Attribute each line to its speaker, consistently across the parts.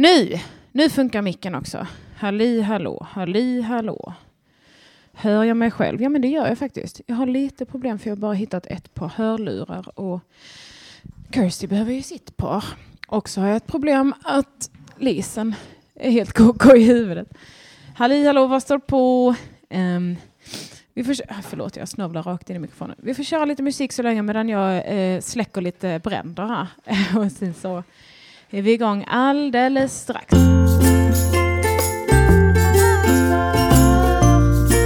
Speaker 1: Nu, nu funkar micken också. Halli hallå, halli hallå. Hör jag mig själv? Ja, men det gör jag faktiskt. Jag har lite problem för jag har bara hittat ett par hörlurar och Kirsty behöver ju sitt par. Och så har jag ett problem att Lisen är helt koko i huvudet. Halli hallå, vad står på? Um, vi får, ah, förlåt, jag snövlar rakt in i mikrofonen. Vi får köra lite musik så länge medan jag eh, släcker lite bränder här. och sen så är vi igång alldeles strax.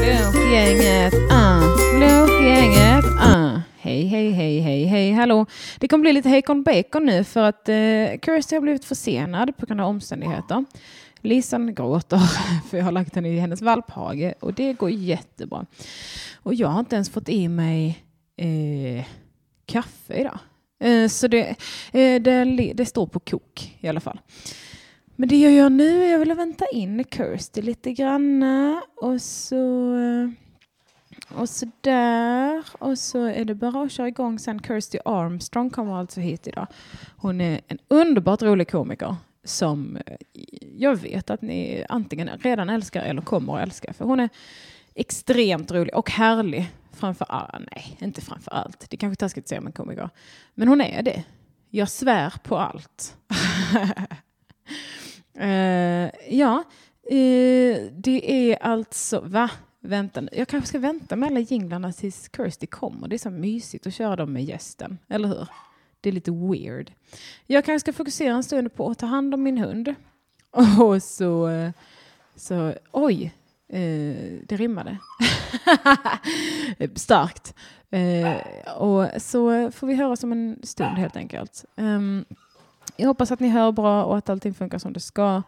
Speaker 1: Lunchgänget, ah, lunchgänget, ah. Hej, hej, hej, hej, hej, hallå. Det kommer bli lite hejkon bacon nu för att eh, Kirsty har blivit försenad på grund av omständigheter. Lisan gråter för jag har lagt henne i hennes valphage och det går jättebra. Och jag har inte ens fått i mig eh, kaffe idag. Eh, så det, eh, det, det, står på kok i alla fall. Men det jag gör nu är att jag vänta in Kirsty lite granna och så eh, och så där. Och så är det bara att köra igång sen. Kirsty Armstrong kommer alltså hit idag. Hon är en underbart rolig komiker som jag vet att ni antingen redan älskar eller kommer att älska. För hon är extremt rolig och härlig. Framför allt, ah, nej, inte framför allt. Det är kanske taskigt att säga om en komiker. Men hon är det. Jag svär på allt. uh, ja, uh, det är alltså, va? Vänta Jag kanske ska vänta med alla jinglarna tills Kirsty kommer. Det är så mysigt att köra dem med gästen, eller hur? Det är lite weird. Jag kanske ska fokusera en stund på att ta hand om min hund. Och så, eh, så oj, Eh, det rimmade. Starkt. Eh, och så får vi höra som en stund helt enkelt. Um, jag hoppas att ni hör bra och att allting funkar som det ska.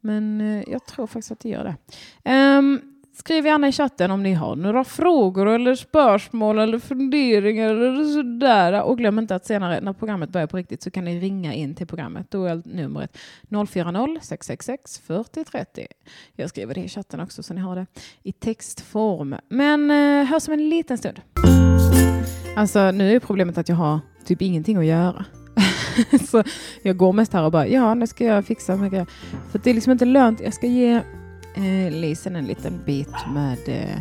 Speaker 1: Men eh, jag tror faktiskt att det gör det. Um, Skriv gärna i chatten om ni har några frågor eller spörsmål eller funderingar eller sådär. Och glöm inte att senare när programmet börjar på riktigt så kan ni ringa in till programmet. Då är numret 040 666 4030. Jag skriver det i chatten också så ni har det i textform. Men eh, hörs om en liten stund. Alltså nu är problemet att jag har typ ingenting att göra. så jag går mest här och bara ja, nu ska jag fixa mycket. För det är liksom inte lönt. Jag ska ge eh, Lisen en liten bit med eh,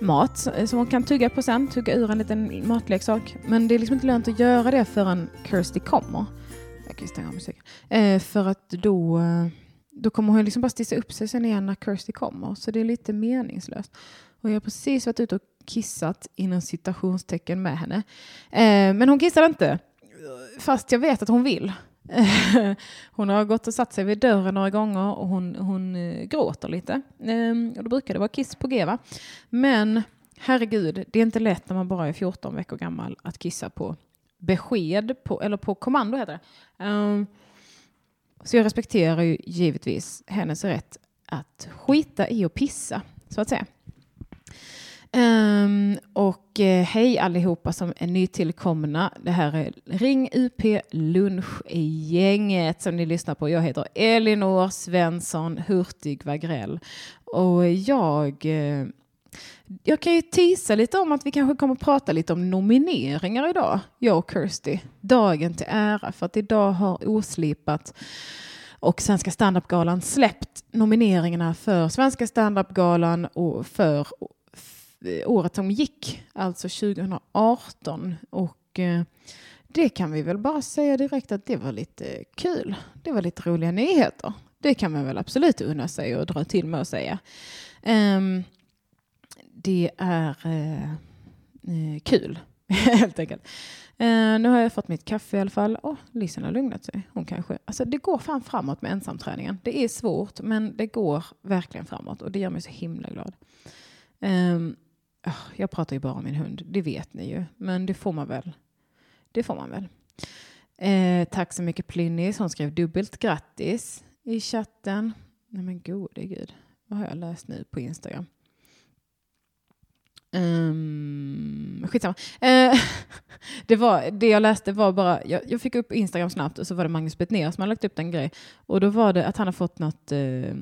Speaker 1: mat eh, som hon kan tugga på sen, tugga ur en liten matleksak. Men det är liksom inte lönt att göra det förrän Kirsty kommer. Jag kan stänga av musiken. Eh, för att då, eh, då kommer hon liksom bara stissa upp sig sen igen när Kirsty kommer. Så det är lite meningslöst. Och jag har precis varit ute och kissat inom citationstecken med henne. Eh, men hon kissar inte. Fast jag vet att hon vill. hon har gått och satt sig vid dörren några gånger och hon, hon eh, gråter lite. Ehm, och då brukar det vara kiss på G va? Men herregud, det är inte lätt när man bara är 14 veckor gammal att kissa på besked, på, eller på kommando heter det. Um, så jag respekterar ju givetvis hennes rätt att skita i och pissa, så att säga. Um, och uh, hej allihopa som är nytillkomna. Det här är Ring UP Lunch-gänget som ni lyssnar på. Jag heter Elinor Svensson Hurtig Wagrell och jag uh, jag kan ju tisa lite om att vi kanske kommer att prata lite om nomineringar idag, jag och Kirsty. Dagen till ära, för att idag har Oslipat och Svenska standupgalan släppt nomineringarna för Svenska standupgalan och för Eh, året som gick, alltså 2018. Och eh, det kan vi väl bara säga direkt att det var lite kul. Det var lite roliga nyheter. Det kan man väl absolut unna sig och dra till med att säga. Ehm, det är eh, kul, helt enkelt. Uh, nu har jag fått mitt kaffe i alla fall. Oh, Lisen har lugnat sig. Hon kanske... Alltså, det går fan framåt med ensamträningen. Det är svårt, men det går verkligen framåt och det gör mig så himla glad. Um, Ah, jag pratar ju bara om min hund, det vet ni ju. Men det får man väl. Det får man väl. Eh, tack så mycket Plynnis. Hon skrev dubbelt grattis i chatten. Nej men gode gud. Vad har jag läst nu på Instagram? Um, skitsamma. Uh, det, var, det jag läste var bara, jag, jag, fick upp Instagram snabbt och så var det Magnus Betnér som hade lagt upp en grej. Och då var det att han har fått något uh,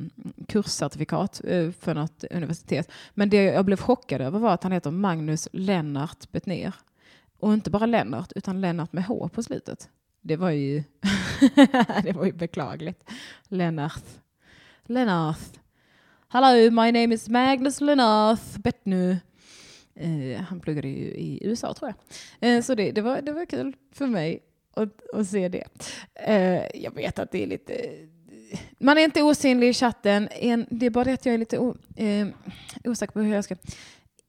Speaker 1: kurscertifikat uh, för något universitet. Men det jag blev chockad över var att han heter Magnus Lennart Betnér. Och inte bara Lennart, utan Lennart med H på slutet. Det var ju, det var ju beklagligt. Lennart. Lennart. Hello, my name is Magnus Lennart Betnér. Eh, han pluggade ju i USA tror jag. Eh, så det, det, var, det var kul för mig att, att se det. Eh, jag vet att det är lite... Man är inte osynlig i chatten. En, det är bara det att jag är lite o, osäker på hur jag ska...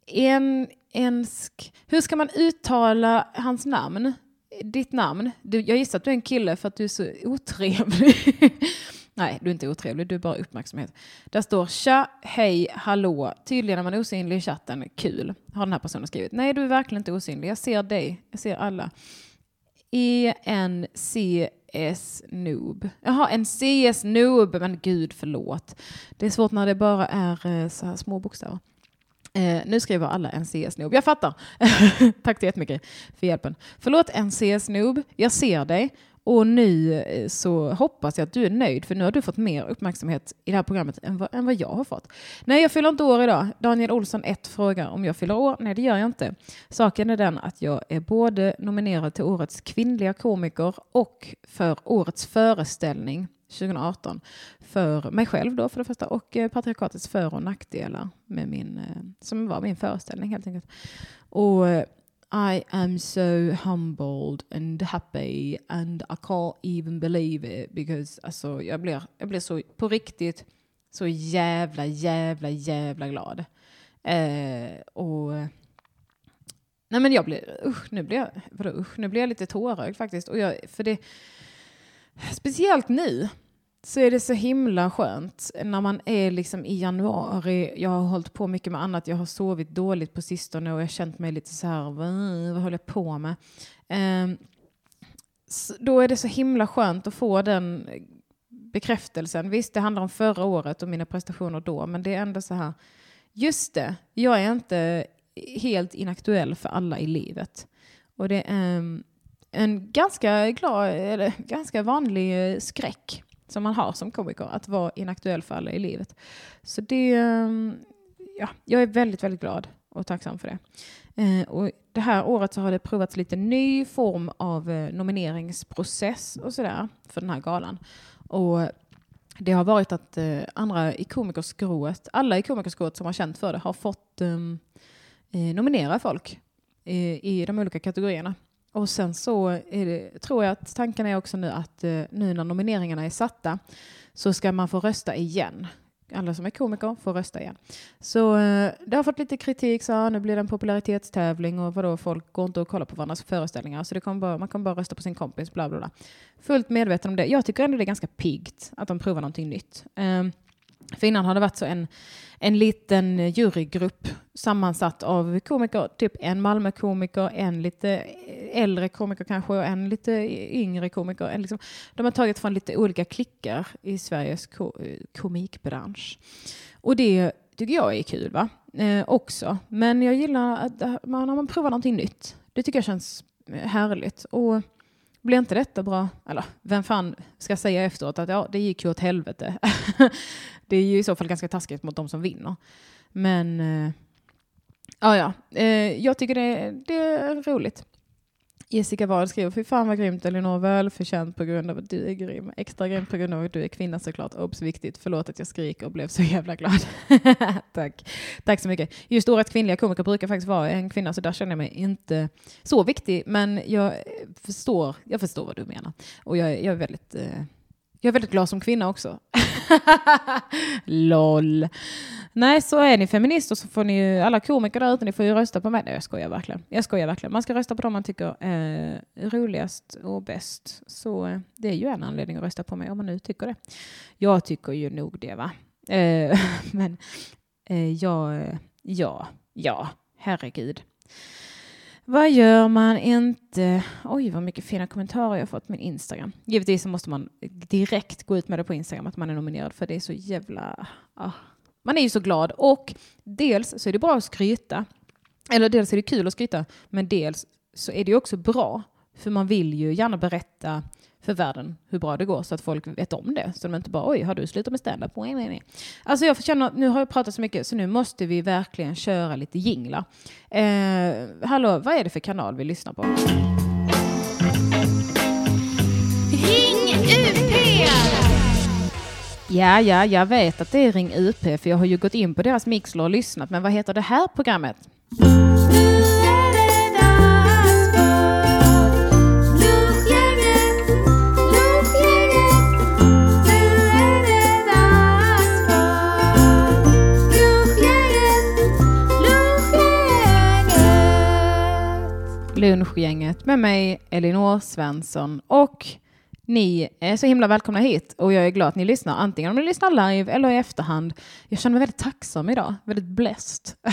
Speaker 1: En, ensk, hur ska man uttala hans namn? Ditt namn? Du, jag gissar att du är en kille för att du är så otrevlig. Nej, du är inte otrevlig, du är bara uppmärksamhet. Där står tja, hej, hallå. Tydligen är man osynlig i chatten. Kul, har den här personen skrivit. Nej, du är verkligen inte osynlig. Jag ser dig, jag ser alla. E-N-C-S noob. Jaha, en CS noob. Men gud, förlåt. Det är svårt när det bara är eh, så här små bokstäver. Eh, nu skriver alla en CS-noob. Jag fattar. Tack så jättemycket för hjälpen. Förlåt en CS-noob. Jag ser dig. Och nu eh, så hoppas jag att du är nöjd, för nu har du fått mer uppmärksamhet i det här programmet än vad, än vad jag har fått. Nej, jag fyller inte år idag. Daniel Olsson 1 frågar om jag fyller år. Nej, det gör jag inte. Saken är den att jag är både nominerad till årets kvinnliga komiker och för årets föreställning 2018 för mig själv då för det första och eh, patriarkatets för och nackdelar med min, eh, som var min föreställning helt enkelt. Och eh, i am so humbled and happy and I can't even believe it because alltså, jag, blir, jag blir så på riktigt så jävla, jävla, jävla glad. Eh, och Nej men jag blir, usch nu blir jag, vadå usch, nu blir jag lite tårögd faktiskt. Och jag, för det, speciellt nu så är det så himla skönt när man är liksom i januari. Jag har hållit på mycket med annat. Jag har sovit dåligt på sistone och jag har känt mig lite så här, vad, håller jag på med? Ehm, då är det så himla skönt att få den bekräftelsen. Visst, det handlar om förra året och mina prestationer då, men det är ändå så här, just det, jag är inte helt inaktuell för alla i livet. Och det är ehm, en ganska, glad, eller ganska vanlig eh, skräck som man har som komiker, att vara inaktuell för alla i livet. Så det, ehm, ja, jag är väldigt, väldigt glad och tacksam för det. Eh, och det här året så har det provats lite ny form av eh, nomineringsprocess och sådär för den här galan. Och det har varit att eh, andra i komikerskrået, alla i komikerskrået som har känt för det, har fått ehm, eh, nominera folk eh, i de olika kategorierna. Och sen så det, tror jag att tanken är också nu att eh, nu när nomineringarna är satta så ska man få rösta igen. Alla som är komiker får rösta igen. Så eh, det har fått lite kritik, så ah, nu blir det en popularitetstävling och vadå, folk går inte och kollar på varandras föreställningar så det kommer bara, man kan bara rösta på sin kompis, bla bla bla. Fullt medveten om det. Jag tycker ändå det är ganska piggt att de provar någonting nytt. Eh, för innan har det varit så en, en liten jurygrupp sammansatt av komiker, typ en Malmö-komiker, en lite äldre komiker kanske och en lite yngre komiker. En liksom, de har tagit från lite olika klickar i Sveriges ko komikbransch. Och det tycker jag är kul va? Eh, också. Men jag gillar att man, när man provar någonting nytt. Det tycker jag känns härligt. Och blir inte detta bra? Eller vem fan ska säga efteråt att ja, det gick ju åt helvete. det är ju i så fall ganska taskigt mot de som vinner. Men äh, ja, ja. Eh, jag tycker det, det är roligt. Jessica Wahl skriver, fy fan vad grymt Elinor, välförtjänt på grund av att du är grym. Extra grymt på grund av att du är kvinna såklart. Obs viktigt, förlåt att jag skriker och blev så jävla glad. Tack. Tack så mycket. Just årets kvinnliga komiker brukar faktiskt vara en kvinna, så där känner jag mig inte så viktig. Men jag eh, förstår, jag förstår vad du menar. Och jag, jag är väldigt eh, jag är väldigt glad som kvinna också. LOL. Nej, så är ni feminister så får ni ju, alla komiker där ute, ni får ju rösta på mig. Nej, jag skojar verkligen. Jag skojar verkligen. Man ska rösta på dem man tycker är roligast och bäst. Så eh, det är ju en anledning att rösta på mig om man nu tycker det. Jag tycker ju nog det, va. Eh, men eh, ja, ja, herregud. Vad gör man inte? Oj, vad mycket fina kommentarer jag fått på min Instagram. Givetvis så måste man direkt gå ut med det på Instagram att man är nominerad för det är så jävla... Ah. Man är ju så glad och dels så är det bra att skryta. Eller dels är det kul att skryta, men dels så är det också bra för man vill ju gärna berätta för världen hur bra det går så att folk vet om det. Så de inte bara oj, har du slutat med standup? Alltså jag känner, nu har jag pratat så mycket så nu måste vi verkligen köra lite jinglar. Eh, hallå, vad är det för kanal vi lyssnar på? Ring UP! Ja, ja, jag vet att det är Ring UP för jag har ju gått in på deras mixler och lyssnat. Men vad heter det här programmet? Lunchgänget med mig, Elinor Svensson och ni är så himla välkomna hit och jag är glad att ni lyssnar, antingen om ni lyssnar live eller i efterhand. Jag känner mig väldigt tacksam idag, väldigt blessed.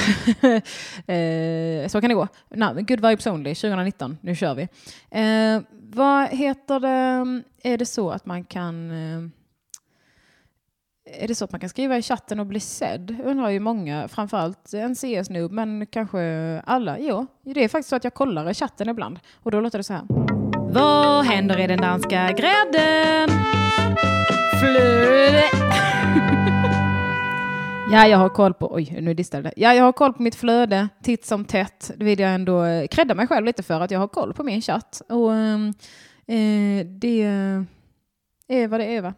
Speaker 1: eh, så kan det gå. No, good vibes only, 2019, nu kör vi. Eh, vad heter det, är det så att man kan eh, är det så att man kan skriva i chatten och bli sedd? undrar ju många, framförallt en CS nu, men kanske alla. Jo, det är faktiskt så att jag kollar i chatten ibland och då låter det så här. Vad händer i den danska grädden? Flöde. ja, jag har koll på... Oj, nu distade det. Ja, jag har koll på mitt flöde titt som tätt. Det vill jag ändå eh, credda mig själv lite för att jag har koll på min chatt. Och ehm, eh, det Eva, det är Eva.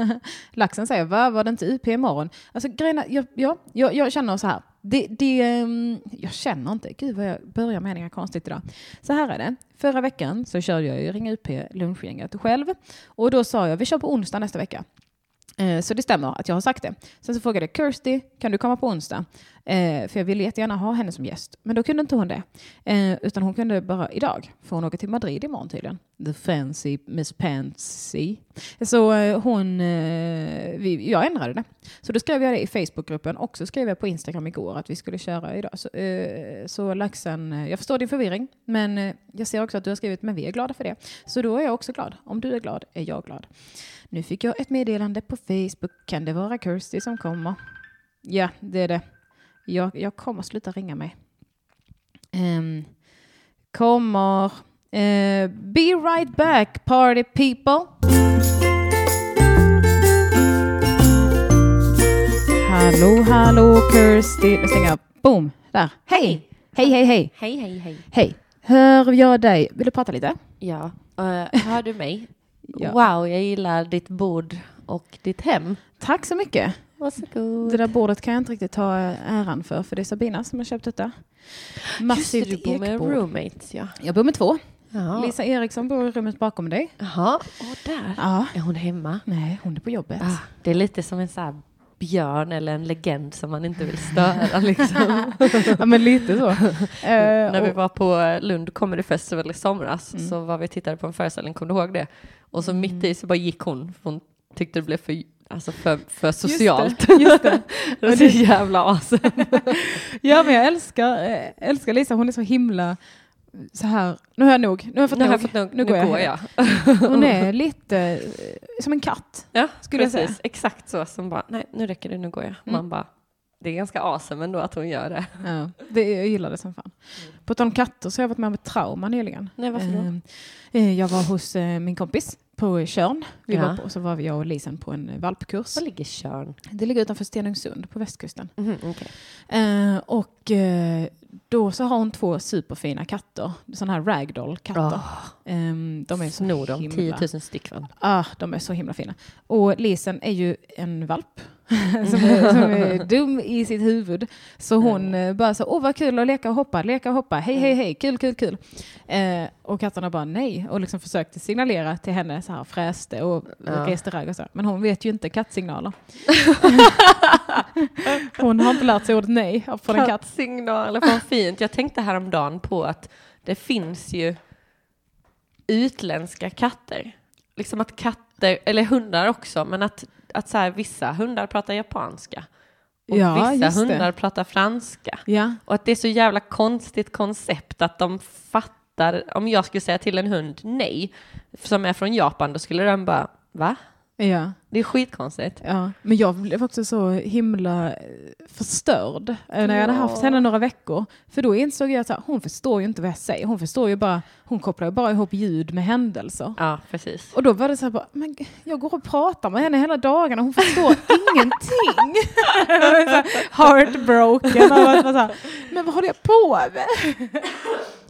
Speaker 1: Laxen säger, va? Var det inte UP imorgon? Alltså grejerna, ja, ja, jag, jag känner så här. Det, det, um, jag känner inte, gud vad jag börjar meningar konstigt idag. Så här är det, förra veckan så körde jag ju Ring UP lunchgänget själv och då sa jag vi kör på onsdag nästa vecka. Eh, så det stämmer att jag har sagt det. Sen så frågade jag Kirsty, kan du komma på onsdag? Eh, för jag ville jättegärna ha henne som gäst. Men då kunde inte hon det. Eh, utan hon kunde bara idag. För hon åker till Madrid imorgon tydligen. The fancy Miss Pansy. Så eh, hon, eh, vi, jag ändrade det. Så då skrev jag det i Facebookgruppen och så skrev jag på Instagram igår att vi skulle köra idag. Så, eh, så laxen, jag förstår din förvirring. Men jag ser också att du har skrivit men vi är glada för det. Så då är jag också glad. Om du är glad är jag glad. Nu fick jag ett meddelande på Facebook. Kan det vara Kirsty som kommer? Ja, det är det. Jag, jag kommer sluta ringa mig. Um, kommer. Uh, be right back party people. Hallå, hallå Kirsty. Nu stänger jag. Boom, där. Hej! Hej, hej, hej.
Speaker 2: Hej, hej, hej.
Speaker 1: Hej. Hör jag dig? Vill du prata lite?
Speaker 2: Ja. Uh, hör du mig? Ja. Wow, jag gillar ditt bord och ditt hem.
Speaker 1: Tack så mycket.
Speaker 2: Varsågod.
Speaker 1: Det där bordet kan jag inte riktigt ta äran för, för det är Sabina som har köpt detta.
Speaker 2: Massivt Just det, du bor med roommates, ja.
Speaker 1: Jag bor med två. Jaha. Lisa Eriksson bor i rummet bakom dig.
Speaker 2: Jaha, och där.
Speaker 1: Ja.
Speaker 2: Är hon hemma?
Speaker 1: Nej, hon är på jobbet. Ah,
Speaker 2: det är lite som en så här björn eller en legend som man inte vill störa. Liksom.
Speaker 1: ja, men lite så.
Speaker 2: När vi var på Lund Comedy Festival i somras mm. så var vi och tittade på en föreställning, kommer du ihåg det? Och så mm. mitt i så bara gick hon, för hon tyckte det blev för Alltså för, för socialt.
Speaker 1: Just det. Just det.
Speaker 2: det är så jävla awesome.
Speaker 1: ja men jag älskar, eh, älskar Lisa, hon är så himla så här, nu har jag nog, nu har jag fått,
Speaker 2: nu
Speaker 1: nog.
Speaker 2: Jag fått nog, nu, nu går jag. jag.
Speaker 1: hon är lite eh, som en katt.
Speaker 2: Ja, skulle precis. jag säga. Exakt så, som bara, nej nu räcker det, nu går jag. Mm. Man bara, det är ganska awesome ändå att hon gör det.
Speaker 1: Ja, det jag gillar det som fan. Mm. På tal om katter så har jag varit med om ett trauma nyligen.
Speaker 2: Nej, varför då?
Speaker 1: Ehm, eh, jag var hos eh, min kompis på Körn. Vi ja. var på, och så var jag och Lisen på en valpkurs.
Speaker 2: Var ligger Körn?
Speaker 1: Det ligger utanför Stenungsund på västkusten.
Speaker 2: Mm, okay.
Speaker 1: eh, och eh, då så har hon två superfina katter, sådana här ragdoll-katter. Oh. Um, de är så
Speaker 2: Snor de 10 000 styck
Speaker 1: ah, de är så himla fina. Och Lisen är ju en valp som, är, som, är, dum i sitt huvud. Så hon mm. bara så, åh vad kul att leka och hoppa, leka och hoppa, hej hej mm. hej, kul kul kul. Eh, och katterna bara nej och liksom försökte signalera till henne så här fräste och ja. reste ragg och så. Men hon vet ju inte kattsignaler. hon har inte lärt sig ordet nej från en katt.
Speaker 2: Kattsignaler, vad fint. Jag tänkte häromdagen på att det finns ju utländska katter. Liksom att katter, eller hundar också, men att, att så här, vissa hundar pratar japanska. Och ja, vissa hundar det. pratar franska.
Speaker 1: Ja.
Speaker 2: Och att det är så jävla konstigt koncept att de fattar, om jag skulle säga till en hund nej, som är från Japan, då skulle den bara, va?
Speaker 1: Ja.
Speaker 2: Det är skitkonstigt.
Speaker 1: Ja. Men jag blev också så himla eh, förstörd eh, när jag hade haft henne några veckor. För då insåg jag att hon förstår ju inte vad jag säger. Hon förstår ju bara, hon kopplar ju bara ihop ljud med händelser.
Speaker 2: Ja, precis.
Speaker 1: Och då var det så här bara, men jag går och pratar med henne hela dagarna, hon förstår ingenting. heartbroken. Och så här, men vad håller jag på med?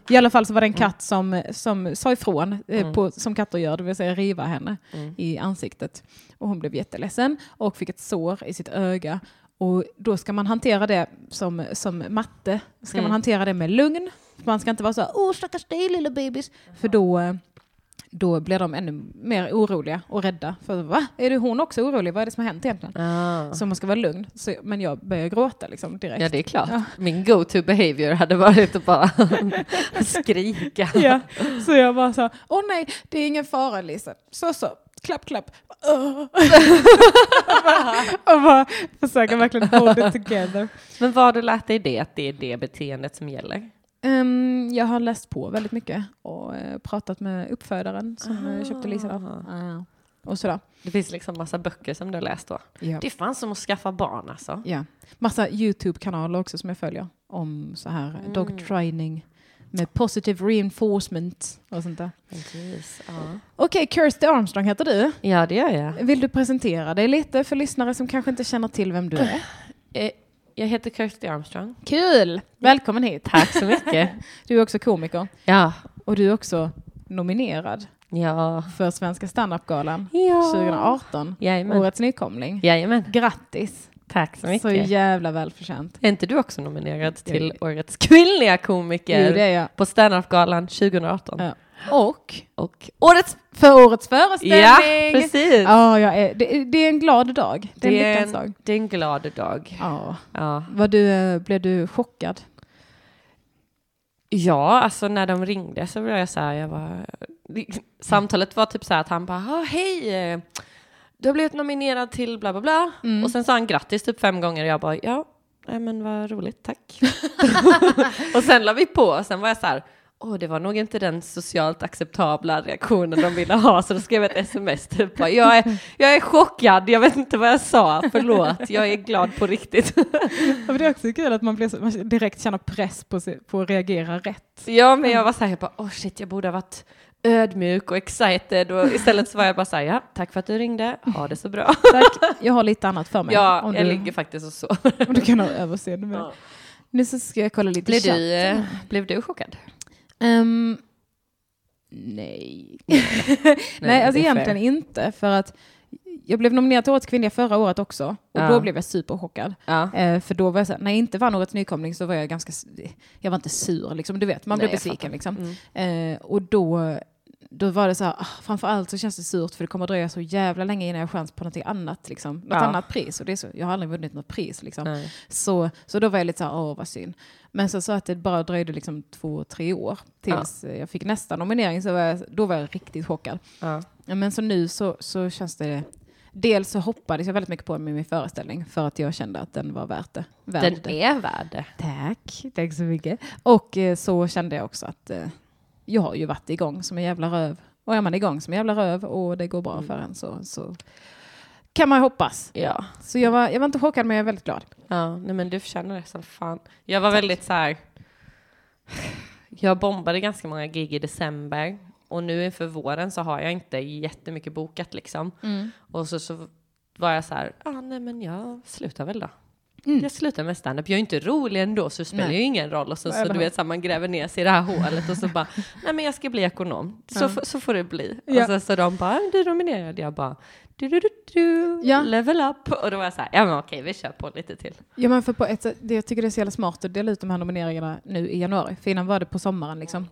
Speaker 1: I alla fall så var det en katt som, som sa ifrån, eh,
Speaker 2: Mm.
Speaker 1: på, som katter gör, det vill säga riva henne
Speaker 2: Mm.
Speaker 1: i ansiktet. Och hon blev jätteledsen och fick ett sår i sitt öga. Och då ska man hantera det som, som matte, ska
Speaker 2: Mm.
Speaker 1: man hantera det med lugn. Man ska inte vara så åh stackars dig lilla bebis, för då, eh, då blir de ännu mer oroliga och rädda. För va? Är det hon också orolig? Vad är det som har hänt egentligen?
Speaker 2: Ah.
Speaker 1: Så man ska vara lugn. Så, men jag börjar gråta liksom direkt.
Speaker 2: Ja, det är klart.
Speaker 1: Ja.
Speaker 2: Min go-to behavior hade varit att bara skrika.
Speaker 1: Ja, så jag bara sa, åh nej, det är ingen fara Lisa. Så så, klapp klapp. Åh. och bara försöka verkligen hold it together.
Speaker 2: Men vad du lärt dig det, att det är det beteendet som gäller?
Speaker 1: Ehm, jag har läst på väldigt mycket och eh, pratat med uppfödaren som uh, köpte Lisa. Då.
Speaker 2: Ah.
Speaker 1: Och sådär.
Speaker 2: Det finns liksom massa böcker som du har läst då.
Speaker 1: Ja.
Speaker 2: Det är fan som att skaffa barn alltså.
Speaker 1: ja. Massa YouTube-kanaler också som jag följer om så här
Speaker 2: Mm.
Speaker 1: dog training med positive reinforcement och sånt där.
Speaker 2: Precis, ja.
Speaker 1: Okej, Kirsty Armstrong heter du.
Speaker 2: ja, det gör jag.
Speaker 1: Vill du presentera dig lite för lyssnare som kanske inte känner till vem du är?
Speaker 2: Jag heter Kirsty Armstrong.
Speaker 1: Kul! Välkommen hit.
Speaker 2: Tack så mycket.
Speaker 1: Du är också komiker
Speaker 2: ja.
Speaker 1: och du är också nominerad
Speaker 2: Ja.
Speaker 1: för Svenska standup-galan
Speaker 2: Ja.
Speaker 1: 2018.
Speaker 2: Jajamän.
Speaker 1: Årets nykomling.
Speaker 2: Jajamän.
Speaker 1: Grattis!
Speaker 2: Tack så mycket.
Speaker 1: Så jävla välförtjänt.
Speaker 2: Är inte du också nominerad till Årets kvinnliga komiker
Speaker 1: Jo, det är jag.
Speaker 2: på Standup-galan 2018?
Speaker 1: Ja. Och
Speaker 2: Och Årets...
Speaker 1: för årets föreställning!
Speaker 2: Ja, precis!
Speaker 1: Ja, jag är, det, det är en glad dag. Det är en
Speaker 2: det, är
Speaker 1: dag.
Speaker 2: en, det är en glad dag.
Speaker 1: Ja.
Speaker 2: Ja.
Speaker 1: Var du, eh, blev du chockad?
Speaker 2: Ja, alltså när de ringde så var jag så här, jag var... Samtalet var typ så här att han bara, ah, hej, eh, du har blivit nominerad till bla bla bla.
Speaker 1: Mm.
Speaker 2: Och sen sa han grattis typ fem gånger och jag bara, ja, nej men vad roligt, tack. och sen la vi på och sen var jag så här, åh, det var nog inte den socialt acceptabla reaktionen de ville ha, så då skrev ett sms typ, bara, jag är, jag är chockad, jag vet inte vad jag sa, förlåt, jag är glad på riktigt.
Speaker 1: Ja, det är också kul att man, blir så, man direkt känner press på, sig, på att reagera rätt.
Speaker 2: Ja, men jag var så här, jag bara, oh shit, jag borde ha varit ödmjuk och excited och istället så var jag bara så här, ja, tack för att du ringde, ha det så bra.
Speaker 1: Tack, jag har lite annat för mig.
Speaker 2: Ja,
Speaker 1: om,
Speaker 2: jag
Speaker 1: du,
Speaker 2: ligger faktiskt och sover.
Speaker 1: om du kan ha överseende med.
Speaker 2: Ja.
Speaker 1: Nu så ska jag kolla lite
Speaker 2: Blev,
Speaker 1: chatt.
Speaker 2: du, eh, blev du chockad?
Speaker 1: Ehm, nej. nej, alltså
Speaker 2: det är
Speaker 1: egentligen
Speaker 2: fair.
Speaker 1: inte. För att jag blev nominerad till Årets kvinnliga förra året också. Och
Speaker 2: Ja.
Speaker 1: då blev jag superchockad.
Speaker 2: Ja.
Speaker 1: Eh, för då var jag så här, när jag inte vann Årets nykomling så var jag ganska, jag var inte sur liksom. Du vet, man
Speaker 2: Nej,
Speaker 1: blev besviken liksom.
Speaker 2: Mm.
Speaker 1: Eh, och då, då var det så här, ah, framförallt så känns det surt för det kommer dröja så jävla länge innan jag har chans på något annat. Liksom. Något
Speaker 2: Ja.
Speaker 1: annat pris. Och det är så, jag har aldrig vunnit något pris. Liksom.
Speaker 2: Nej.
Speaker 1: Så, så då var jag lite så här, åh vad synd. Men så, så att det bara dröjde liksom två, tre år tills eh, jag fick nästa nominering. Så var jag, då var jag riktigt chockad.
Speaker 2: Ja.
Speaker 1: Ja, Men så nu så, så känns det... Dels så hoppades jag väldigt mycket på med min föreställning för att jag kände att den var värt det. Värd
Speaker 2: Den
Speaker 1: det.
Speaker 2: är värd det.
Speaker 1: Tack, tack så mycket. Och eh, så kände jag också att eh, jag har ju varit igång som en jävla röv. Och är man igång som en jävla röv och det går bra
Speaker 2: Mm.
Speaker 1: för en så, så kan man hoppas.
Speaker 2: Ja.
Speaker 1: Så jag var, jag var inte chockad men jag är väldigt glad.
Speaker 2: ja, nej men du förtjänar det som fan. Jag var väldigt så här. Jag bombade ganska många gig i december och nu inför våren så har jag inte jättemycket bokat liksom. Och så, så var jag så här, ah, nej men jag slutar väl då.
Speaker 1: Mm.
Speaker 2: Jag slutar med stand-up. Jag är inte rolig ändå så det spelar
Speaker 1: Nej.
Speaker 2: ju ingen roll. Och så, så du vet, så här, man gräver ner sig i det här hålet och så bara, nej men jag ska bli ekonom. Så, f- så får det bli.
Speaker 1: Ja.
Speaker 2: Och så, så de bara, du är nominerad. Jag bara, du, du, du, du,
Speaker 1: Ja.
Speaker 2: level up. Och då var jag så här, ja men okej, vi kör på lite till.
Speaker 1: Ja, men för på ett sätt, det, jag tycker det är så jävla smart att dela ut de här nomineringarna nu i januari. För innan var det på sommaren liksom.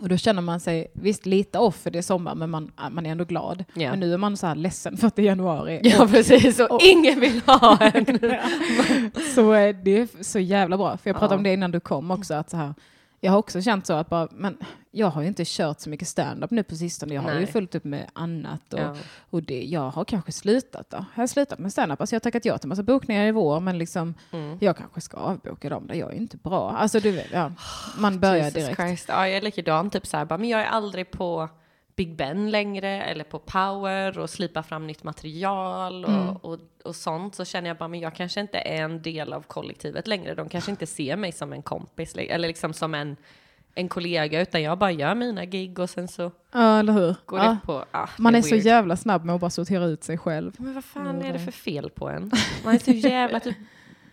Speaker 1: Och då känner man sig, visst lite off för det är sommar, men man, man är ändå glad.
Speaker 2: Ja.
Speaker 1: Men nu är man så här ledsen för att det är januari.
Speaker 2: Ja precis, och,
Speaker 1: och-
Speaker 2: ingen vill ha en.
Speaker 1: Så eh, det är så jävla bra. För jag pratade
Speaker 2: Ja.
Speaker 1: om det innan du kom också. Att så här, jag har också känt så att bara, men jag har ju inte kört så mycket stand-up nu på sistone. Jag har ju
Speaker 2: Nej.
Speaker 1: fullt upp med annat. Och,
Speaker 2: Ja.
Speaker 1: och det, jag har kanske slutat då. Jag har slutat med stand-up. Alltså jag har tackat ja till massa bokningar i vår, men liksom,
Speaker 2: Mm.
Speaker 1: jag kanske ska avboka dem. Där jag är inte bra. Alltså du vet, ja, man börjar
Speaker 2: Jesus
Speaker 1: direkt.
Speaker 2: Christ. Ja, jag är likadan, typ så här, bara, men jag är aldrig på Big Ben längre eller på Power och slipa fram nytt material och,
Speaker 1: Mm.
Speaker 2: och, och sånt så känner jag bara, men jag kanske inte är en del av kollektivet längre. De kanske inte ser mig som en kompis eller liksom som en, en kollega utan jag bara gör mina gig och sen så
Speaker 1: Ja, eller hur?
Speaker 2: går
Speaker 1: Ja.
Speaker 2: det på, ah,
Speaker 1: Man
Speaker 2: det
Speaker 1: är så
Speaker 2: weird.
Speaker 1: jävla snabb med att bara sortera ut sig själv.
Speaker 2: Men vad fan är det
Speaker 1: Mm.
Speaker 2: för fel på en? Man är så jävla typ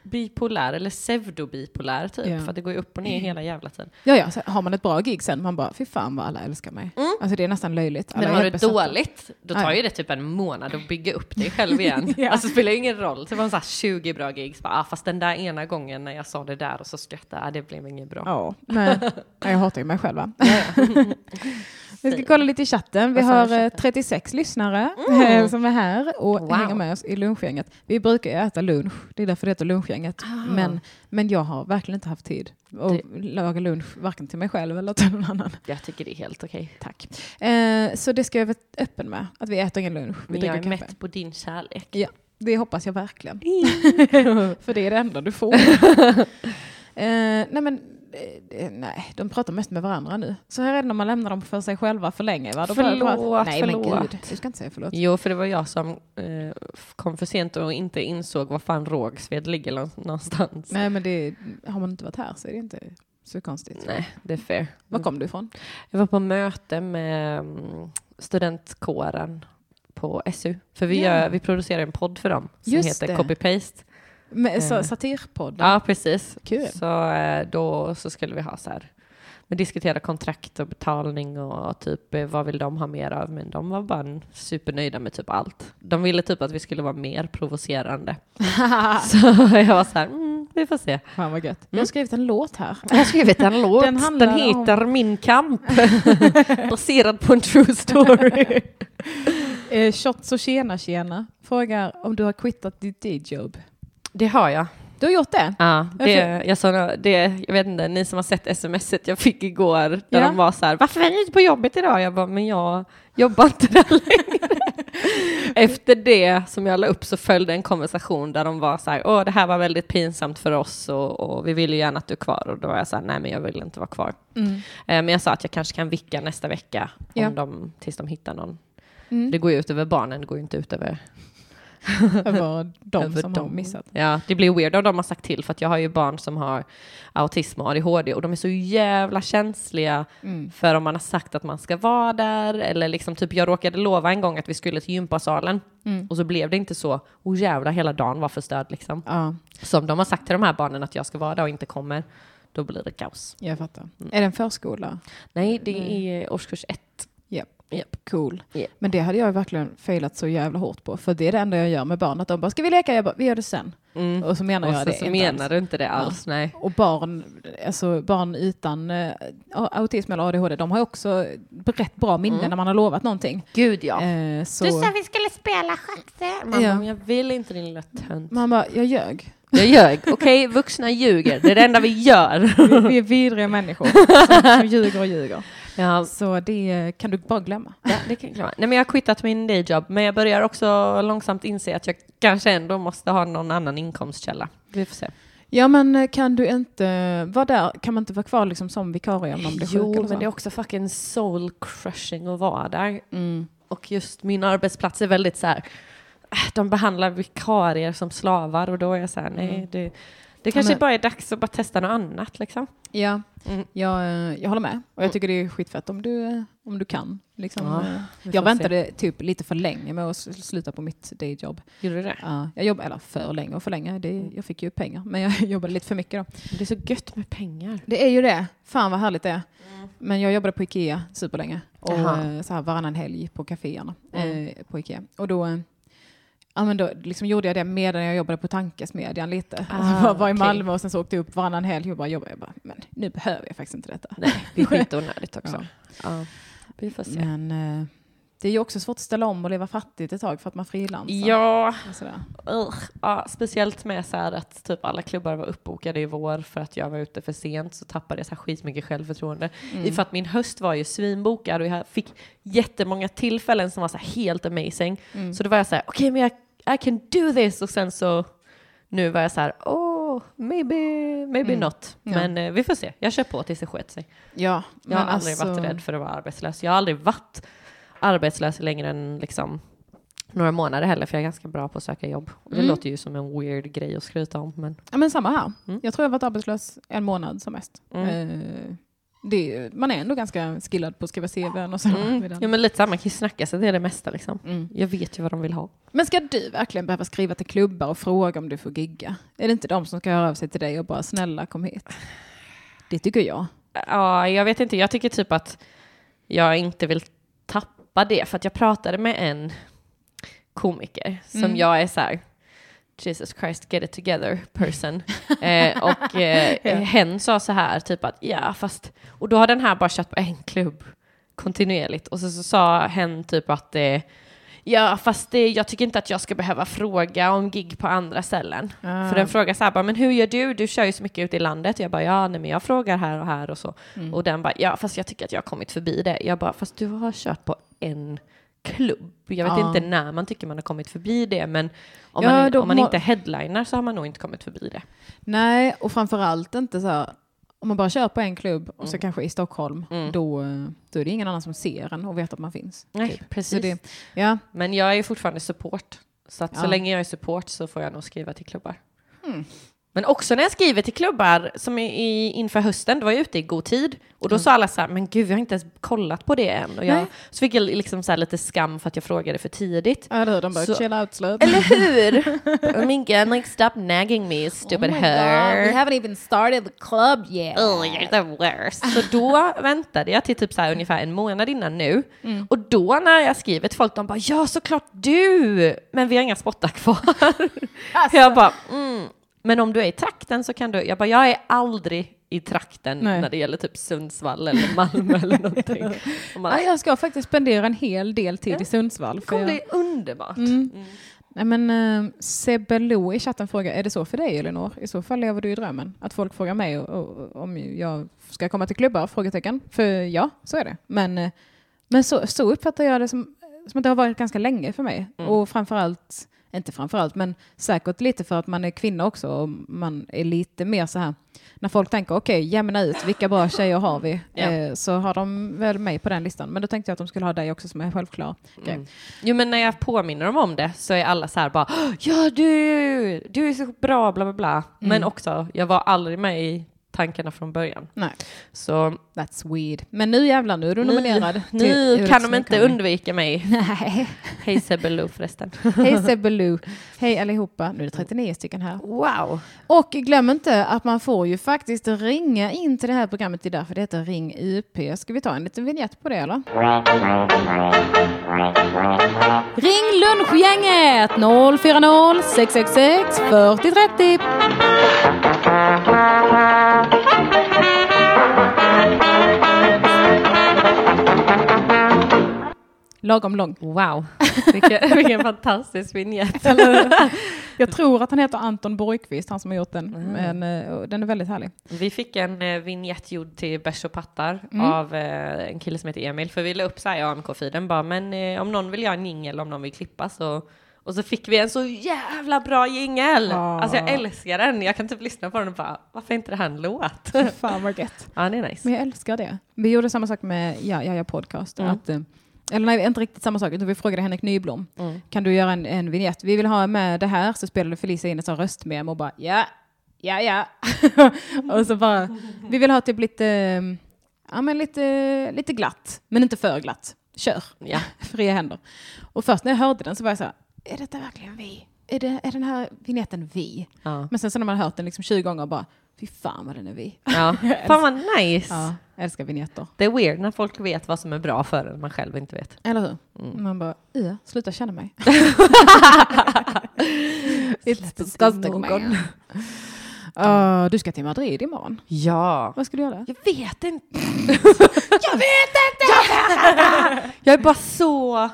Speaker 2: bipolär eller pseudobipolär typ.
Speaker 1: Ja.
Speaker 2: För att det går ju upp och ner hela jävla tiden.
Speaker 1: Ja, ja, så har man ett bra gig sen, man bara, fy fan vad alla älskar mig. Alltså det är nästan löjligt. Alla
Speaker 2: Men har du dåligt, då tar
Speaker 1: Nej.
Speaker 2: ju det typ en månad att bygga upp dig själv igen.
Speaker 1: Ja.
Speaker 2: Alltså det spelar ju ingen roll. Det var här 20 bra gigs, bara, ah, fast den där ena gången när jag sa det där och så skrattade jag, ah, det blev inget bra.
Speaker 1: Ja, ja, jag hatar ju mig själv va? Vi ska kolla lite i chatten. Vi har
Speaker 2: du i
Speaker 1: eh,
Speaker 2: chatten?
Speaker 1: 36 lyssnare
Speaker 2: Mm.
Speaker 1: eh, som är här och
Speaker 2: Wow.
Speaker 1: hänger med oss i lunchgänget. Vi brukar äta lunch, det är därför det heter lunchgänget.
Speaker 2: Ah.
Speaker 1: Men, men jag har verkligen inte haft tid att laga lunch, varken till mig själv eller till någon annan.
Speaker 2: Jag tycker det är helt okej.
Speaker 1: Tack. Eh, så det ska jag vara öppen med, att vi äter ingen lunch. Vi
Speaker 2: Men jag är
Speaker 1: kaffe.
Speaker 2: mätt på din kärlek.
Speaker 1: Ja, det hoppas jag verkligen. För det är det enda du får. eh, nej men, eh, nej, de pratar mest med varandra nu. Så här är det när man lämnar dem för sig själva för länge. Va? Börjar de prata-
Speaker 2: Förlåt,
Speaker 1: nej men
Speaker 2: förlåt.
Speaker 1: gud, du ska inte säga förlåt.
Speaker 2: Jo, för det var jag som eh, kom för sent och inte insåg var fan Rågsved ligger nå- någonstans.
Speaker 1: Nej men det, har man inte varit här så är det inte så konstigt.
Speaker 2: Nej, det är fair.
Speaker 1: Var kom du ifrån?
Speaker 2: Jag var på möte med mm, studentkåren på SU. För vi,
Speaker 1: Ja.
Speaker 2: gör, vi producerar en podd för dem som
Speaker 1: Just
Speaker 2: heter
Speaker 1: det.
Speaker 2: Copy-Paste.
Speaker 1: Med, så,
Speaker 2: Eh.
Speaker 1: satirpodden?
Speaker 2: Ja, precis.
Speaker 1: Kul.
Speaker 2: Så eh, då så skulle vi ha så här, vi diskuterade kontrakt och betalning och typ eh, vad vill de ha mer av, men de var bara supernöjda med typ allt. De ville typ att vi skulle vara mer provocerande. Så jag var så här, mm, vi får se.
Speaker 1: Fan vad gött. Jag har skrivit en låt här.
Speaker 2: Jag har skrivit en låt,
Speaker 1: Den
Speaker 2: den,
Speaker 1: handlar om-
Speaker 2: heter Min kamp, baserad på en true story.
Speaker 1: Eh, Shots och tjena tjena frågar om du har quittat ditt dayjob.
Speaker 2: Det har jag.
Speaker 1: Du har gjort det?
Speaker 2: Ja, det, jag, sa, det, jag vet inte, ni som har sett smset jag fick igår, där
Speaker 1: Ja.
Speaker 2: de var så här, varför är ni inte på jobbet idag? Jag bara, men jag jobbar inte där längre. Efter det som jag la upp så följde en konversation där de var så här, åh det här var väldigt pinsamt för oss och, och vi vill ju gärna att du är kvar. Och då var jag så här, nej men jag vill inte vara kvar.
Speaker 1: Mm.
Speaker 2: Eh, Men jag sa att jag kanske kan vicka nästa vecka
Speaker 1: Ja.
Speaker 2: om de, tills de hittar någon.
Speaker 1: Mm.
Speaker 2: Det går ju ut över barnen, det går ju inte ut över
Speaker 1: Över de
Speaker 2: över
Speaker 1: som har
Speaker 2: dem.
Speaker 1: missat.
Speaker 2: Ja, det blir weird om de har sagt till för att jag har ju barn som har autism och ADHD och de är så jävla känsliga
Speaker 1: Mm.
Speaker 2: för om man har sagt att man ska vara där eller liksom typ jag råkade lova en gång att vi skulle till gympasalen
Speaker 1: Mm.
Speaker 2: och så blev det inte så. Och jävla hela dagen var förstörd liksom.
Speaker 1: Ja,
Speaker 2: Så om de har sagt till de här barnen att jag ska vara där och inte kommer, då blir det kaos.
Speaker 1: jag fattar.
Speaker 2: Mm.
Speaker 1: Är det en förskola?
Speaker 2: Nej, det är årskurs ett.
Speaker 1: Japp.
Speaker 2: Japp.
Speaker 1: Cool.
Speaker 2: Japp.
Speaker 1: Men det hade jag verkligen failat så jävla hårt på. För det är det enda jag gör med barn. Att de bara, ska vi leka? Jag bara, vi gör det sen.
Speaker 2: Mm.
Speaker 1: Och så menar
Speaker 2: Och
Speaker 1: jag
Speaker 2: så,
Speaker 1: det
Speaker 2: så
Speaker 1: inte
Speaker 2: menar
Speaker 1: alls.
Speaker 2: du inte det alls, nej.
Speaker 1: Och barn, alltså barn utan eh, autism eller ADHD, de har också rätt bra minne
Speaker 2: Mm.
Speaker 1: när man har lovat någonting.
Speaker 2: Gud ja.
Speaker 1: Eh, så
Speaker 2: vi skulle spela schackar. Man
Speaker 1: Ja.
Speaker 2: jag vill inte din lilla tönt.
Speaker 1: bara, jag ljög.
Speaker 2: Jag ljög. Okej, vuxna ljuger. Det är det enda vi gör.
Speaker 1: Vi, vi är vidriga människor som, som ljuger och ljuger.
Speaker 2: Ja,
Speaker 1: Så det kan du bara glömma.
Speaker 2: ja det kan jag glömma. Nej, men jag har quittat min dayjob, men jag börjar också långsamt inse att jag kanske ändå måste ha någon annan inkomstkälla. Vi får se.
Speaker 1: Ja men eh, kan du inte vara där, kan man inte vara kvar liksom som vikarie om någon blir sjuk
Speaker 2: Jo, men det är också fucking soul crushing att vara där.
Speaker 1: Mm.
Speaker 2: Och just min arbetsplats är väldigt så här, äh, de behandlar vikarier som slavar och då är jag så här, nej,
Speaker 1: Mm.
Speaker 2: det, det kanske
Speaker 1: men-
Speaker 2: bara är dags att bara testa något annat liksom.
Speaker 1: Ja,
Speaker 2: Mm.
Speaker 1: jag, jag håller med. Och jag tycker det är skitfett om du, om du kan. Liksom,
Speaker 2: Ja,
Speaker 1: jag
Speaker 2: får se.
Speaker 1: väntade typ lite för länge med att sluta på mitt dayjob.
Speaker 2: Gjorde du det?
Speaker 1: Ja, jag jobbade, eller för länge och för länge, det, jag fick ju pengar. Men jag jobbade lite för mycket då.
Speaker 2: Det är så gött med pengar.
Speaker 1: Det är ju det. Fan vad härligt det är. Men jag jobbade på Ikea superlänge. Och eh, så här varannan helg på kaféerna
Speaker 2: Mm.
Speaker 1: eh, på Ikea. Och då, eh, ja, men då liksom gjorde jag det medan jag jobbade på tankesmedjan lite.
Speaker 2: Ah,
Speaker 1: Alltså, var, var i. Malmö och sen så åkte jag upp varannan helg och bara jobbade. Jag bara, men nu behöver jag faktiskt inte detta.
Speaker 2: Nej, det är skitonödigt också.
Speaker 1: Ja.
Speaker 2: Ja. Vi får se.
Speaker 1: Men eh, det är ju också svårt att ställa om och leva fattigt ett tag för att man frilansar.
Speaker 2: Ja, ja, speciellt med så att typ alla klubbar var uppbokade i vår för att jag var ute för sent så tappade jag så här skitmycket självförtroende.
Speaker 1: Mm.
Speaker 2: För att min höst var ju svinbokad och jag fick jättemånga tillfällen som var så helt amazing.
Speaker 1: Mm.
Speaker 2: Så då var jag så här, okej men jag I can do this och sen så nu var jag så här, oh, maybe, maybe
Speaker 1: Mm.
Speaker 2: not.
Speaker 1: Ja.
Speaker 2: Men eh, vi får se, jag kör på tills det sköter sig.
Speaker 1: Ja,
Speaker 2: Jag har aldrig
Speaker 1: alltså-
Speaker 2: varit rädd för att vara arbetslös. Jag har aldrig varit arbetslös längre än liksom några månader heller, för jag är ganska bra på att söka jobb. Det
Speaker 1: Mm.
Speaker 2: låter ju som en weird grej att skryta om, men
Speaker 1: Ja, men samma här.
Speaker 2: Mm.
Speaker 1: Jag tror jag har varit arbetslös en månad som mest.
Speaker 2: Mm.
Speaker 1: Eh, Det man är ändå ganska skillad på att skriva CVn och så.
Speaker 2: Mm. Ja, men lite här, man kan ju snacka sig till det mesta liksom.
Speaker 1: Mm.
Speaker 2: Jag vet ju vad de vill ha.
Speaker 1: Men ska du verkligen behöva skriva till klubbar och fråga om du får gigga? Är det inte de som ska höra av sig till dig och bara snälla kom hit? Det tycker jag.
Speaker 2: Ja, jag vet inte. Jag tycker typ att jag inte vill tappa det. För att jag pratade med en komiker som
Speaker 1: Mm.
Speaker 2: jag är så här, Jesus Christ, get it together person. eh, och eh,
Speaker 1: Ja.
Speaker 2: hen sa så här, typ att ja, fast... Och då har den här bara kört på en klubb kontinuerligt. Och så, så sa hen typ att eh, ja, fast det, jag tycker inte att jag ska behöva fråga om gig på andra ställen.
Speaker 1: Ah.
Speaker 2: För den frågar så här, bara, men hur gör du? Du kör ju så mycket ute i landet. Jag bara, ja, nej, men jag frågar här och här och så.
Speaker 1: Mm.
Speaker 2: Och den bara, ja, fast jag tycker att jag har kommit förbi det. Jag bara, fast du har kört på en klubb. Jag vet
Speaker 1: Ja.
Speaker 2: inte när man tycker man har kommit förbi det, men om
Speaker 1: Ja,
Speaker 2: man, om man inte headliner så har man nog inte kommit förbi det.
Speaker 1: Nej, och framförallt inte så här, om man bara kör på en klubb och så
Speaker 2: Mm.
Speaker 1: kanske i Stockholm,
Speaker 2: Mm.
Speaker 1: då, då är det ingen annan som ser en och vet att man finns.
Speaker 2: Nej,
Speaker 1: typ.
Speaker 2: precis.
Speaker 1: Så det, ja.
Speaker 2: Men jag är fortfarande support. Så att så
Speaker 1: Ja.
Speaker 2: länge jag är support så får jag nog skriva till klubbar.
Speaker 1: Mm.
Speaker 2: Men också när jag skriver till klubbar, som i, inför hösten, då var jag ute i god tid. Och då
Speaker 1: Mm.
Speaker 2: sa alla så här, men gud, vi har inte ens kollat på det än. Och jag,
Speaker 1: Nej.
Speaker 2: så fick jag liksom så här lite skam för att jag frågade för tidigt.
Speaker 1: Eller hur? De bara
Speaker 2: Så-
Speaker 1: chill out slut.
Speaker 2: Eller hur? oh god, like stop nagging me, stupid her.
Speaker 1: haven't even started the club yet.
Speaker 2: Oh, you're the worst. Så då väntade jag till typ så här ungefär en månad innan nu.
Speaker 1: Mm.
Speaker 2: Och då när jag skriver till folk, de bara ja såklart du, men vi har inga spottar kvar.
Speaker 1: Alltså.
Speaker 2: Jag bara mm. Men om du är i trakten så kan du, jag bara jag är aldrig i trakten
Speaker 1: Nej.
Speaker 2: när det gäller typ Sundsvall eller Malmö eller någonting. Man,
Speaker 1: Ja, jag ska faktiskt spendera en hel del tid i Sundsvall.
Speaker 2: det kommer
Speaker 1: jag,
Speaker 2: bli underbart.
Speaker 1: Mm. Nej, men uh, Sebbe Lo i chatten frågar, är det så för dig Elinor? I så fall lever du i drömmen. Att folk frågar mig och, och, om jag ska komma till klubbar? Frågetecken. För ja, så är det. Men, eh, men så, så uppfattar jag det som, som att det har varit ganska länge för mig.
Speaker 2: Mm.
Speaker 1: Och framförallt, inte framförallt, men säkert lite för att man är kvinna också och man är lite mer så här när folk tänker okej, jämna ut, vilka bra tjejer har vi?
Speaker 2: Ja.
Speaker 1: Eh, så har de väl mig på den listan. Men då tänkte jag att de skulle ha dig också som är självklar. grej.
Speaker 2: Mm. Jo men när jag påminner dem om det så är alla så här bara ja du, du är så bra bla bla bla. Men
Speaker 1: Mm.
Speaker 2: också, jag var aldrig med i tankarna från början.
Speaker 1: Nej.
Speaker 2: Så
Speaker 1: That's weird. Men nu jävlar, nu är du nominerad.
Speaker 2: nu, kan de inte undvika mig.
Speaker 1: Nej.
Speaker 2: Hej Sebbe Lo förresten.
Speaker 1: Hej Sebbe Lu. Hej allihopa. Nu är det 39 stycken här.
Speaker 2: Wow.
Speaker 1: Och glöm inte att man får ju faktiskt ringa in till det här programmet. Det är därför det heter Ring UP. Ska vi ta en liten vignett på det eller? Ring lunchgänget 040 666 4030. Lagom lång.
Speaker 2: Wow. Vilken, vilken fantastisk vignett.
Speaker 1: Jag tror att han heter Anton Borgqvist, han som har gjort den.
Speaker 2: Mm.
Speaker 1: Men eh, den är väldigt härlig.
Speaker 2: Vi fick en eh, vignett gjord till Bärs och pattar
Speaker 1: Mm.
Speaker 2: av eh, en kille som heter Emil. För vi la upp så här i AMK-feeden bara, men eh, om någon vill göra en jingel, om någon vill klippa så och så fick vi en så jävla bra jingel!
Speaker 1: Ja.
Speaker 2: Alltså jag älskar den. Jag kan typ lyssna på den och bara, varför är inte det här en låt?
Speaker 1: Fan vad gött.
Speaker 2: ja, det är nice.
Speaker 1: Men jag älskar det. Vi gjorde samma sak med Ja, ja, ja podcast.
Speaker 2: Mm.
Speaker 1: Att, eh, eller nej, inte riktigt samma sak. Utan vi frågade Henrik Nyblom.
Speaker 2: Mm.
Speaker 1: Kan du göra en, en vignett? Vi vill ha med det här. Så spelade Felicia in ett sånt röstmemo och bara ja, ja, ja. och så bara, vi vill ha typ lite, ja men lite, lite glatt. Men inte för glatt. Kör.
Speaker 2: Ja.
Speaker 1: Fria händer. Och först när jag hörde den så var jag så här, är detta verkligen vi? Är, det, är den här vignetten vi?
Speaker 2: Ja.
Speaker 1: Men sen så när man hört den liksom 20 gånger bara, fy fan vad den är vi.
Speaker 2: ja. Fan vad nice!
Speaker 1: Ja, jag älskar vignetter.
Speaker 2: Det är weird när folk vet vad som är bra för en, man själv inte vet.
Speaker 1: Eller hur?
Speaker 2: Mm.
Speaker 1: Man bara, ja, sluta känna mig. It's disgusting man. Uh, du ska till Madrid imorgon.
Speaker 2: Ja.
Speaker 1: Vad ska du göra?
Speaker 2: Jag vet inte. jag vet inte! jag är bara så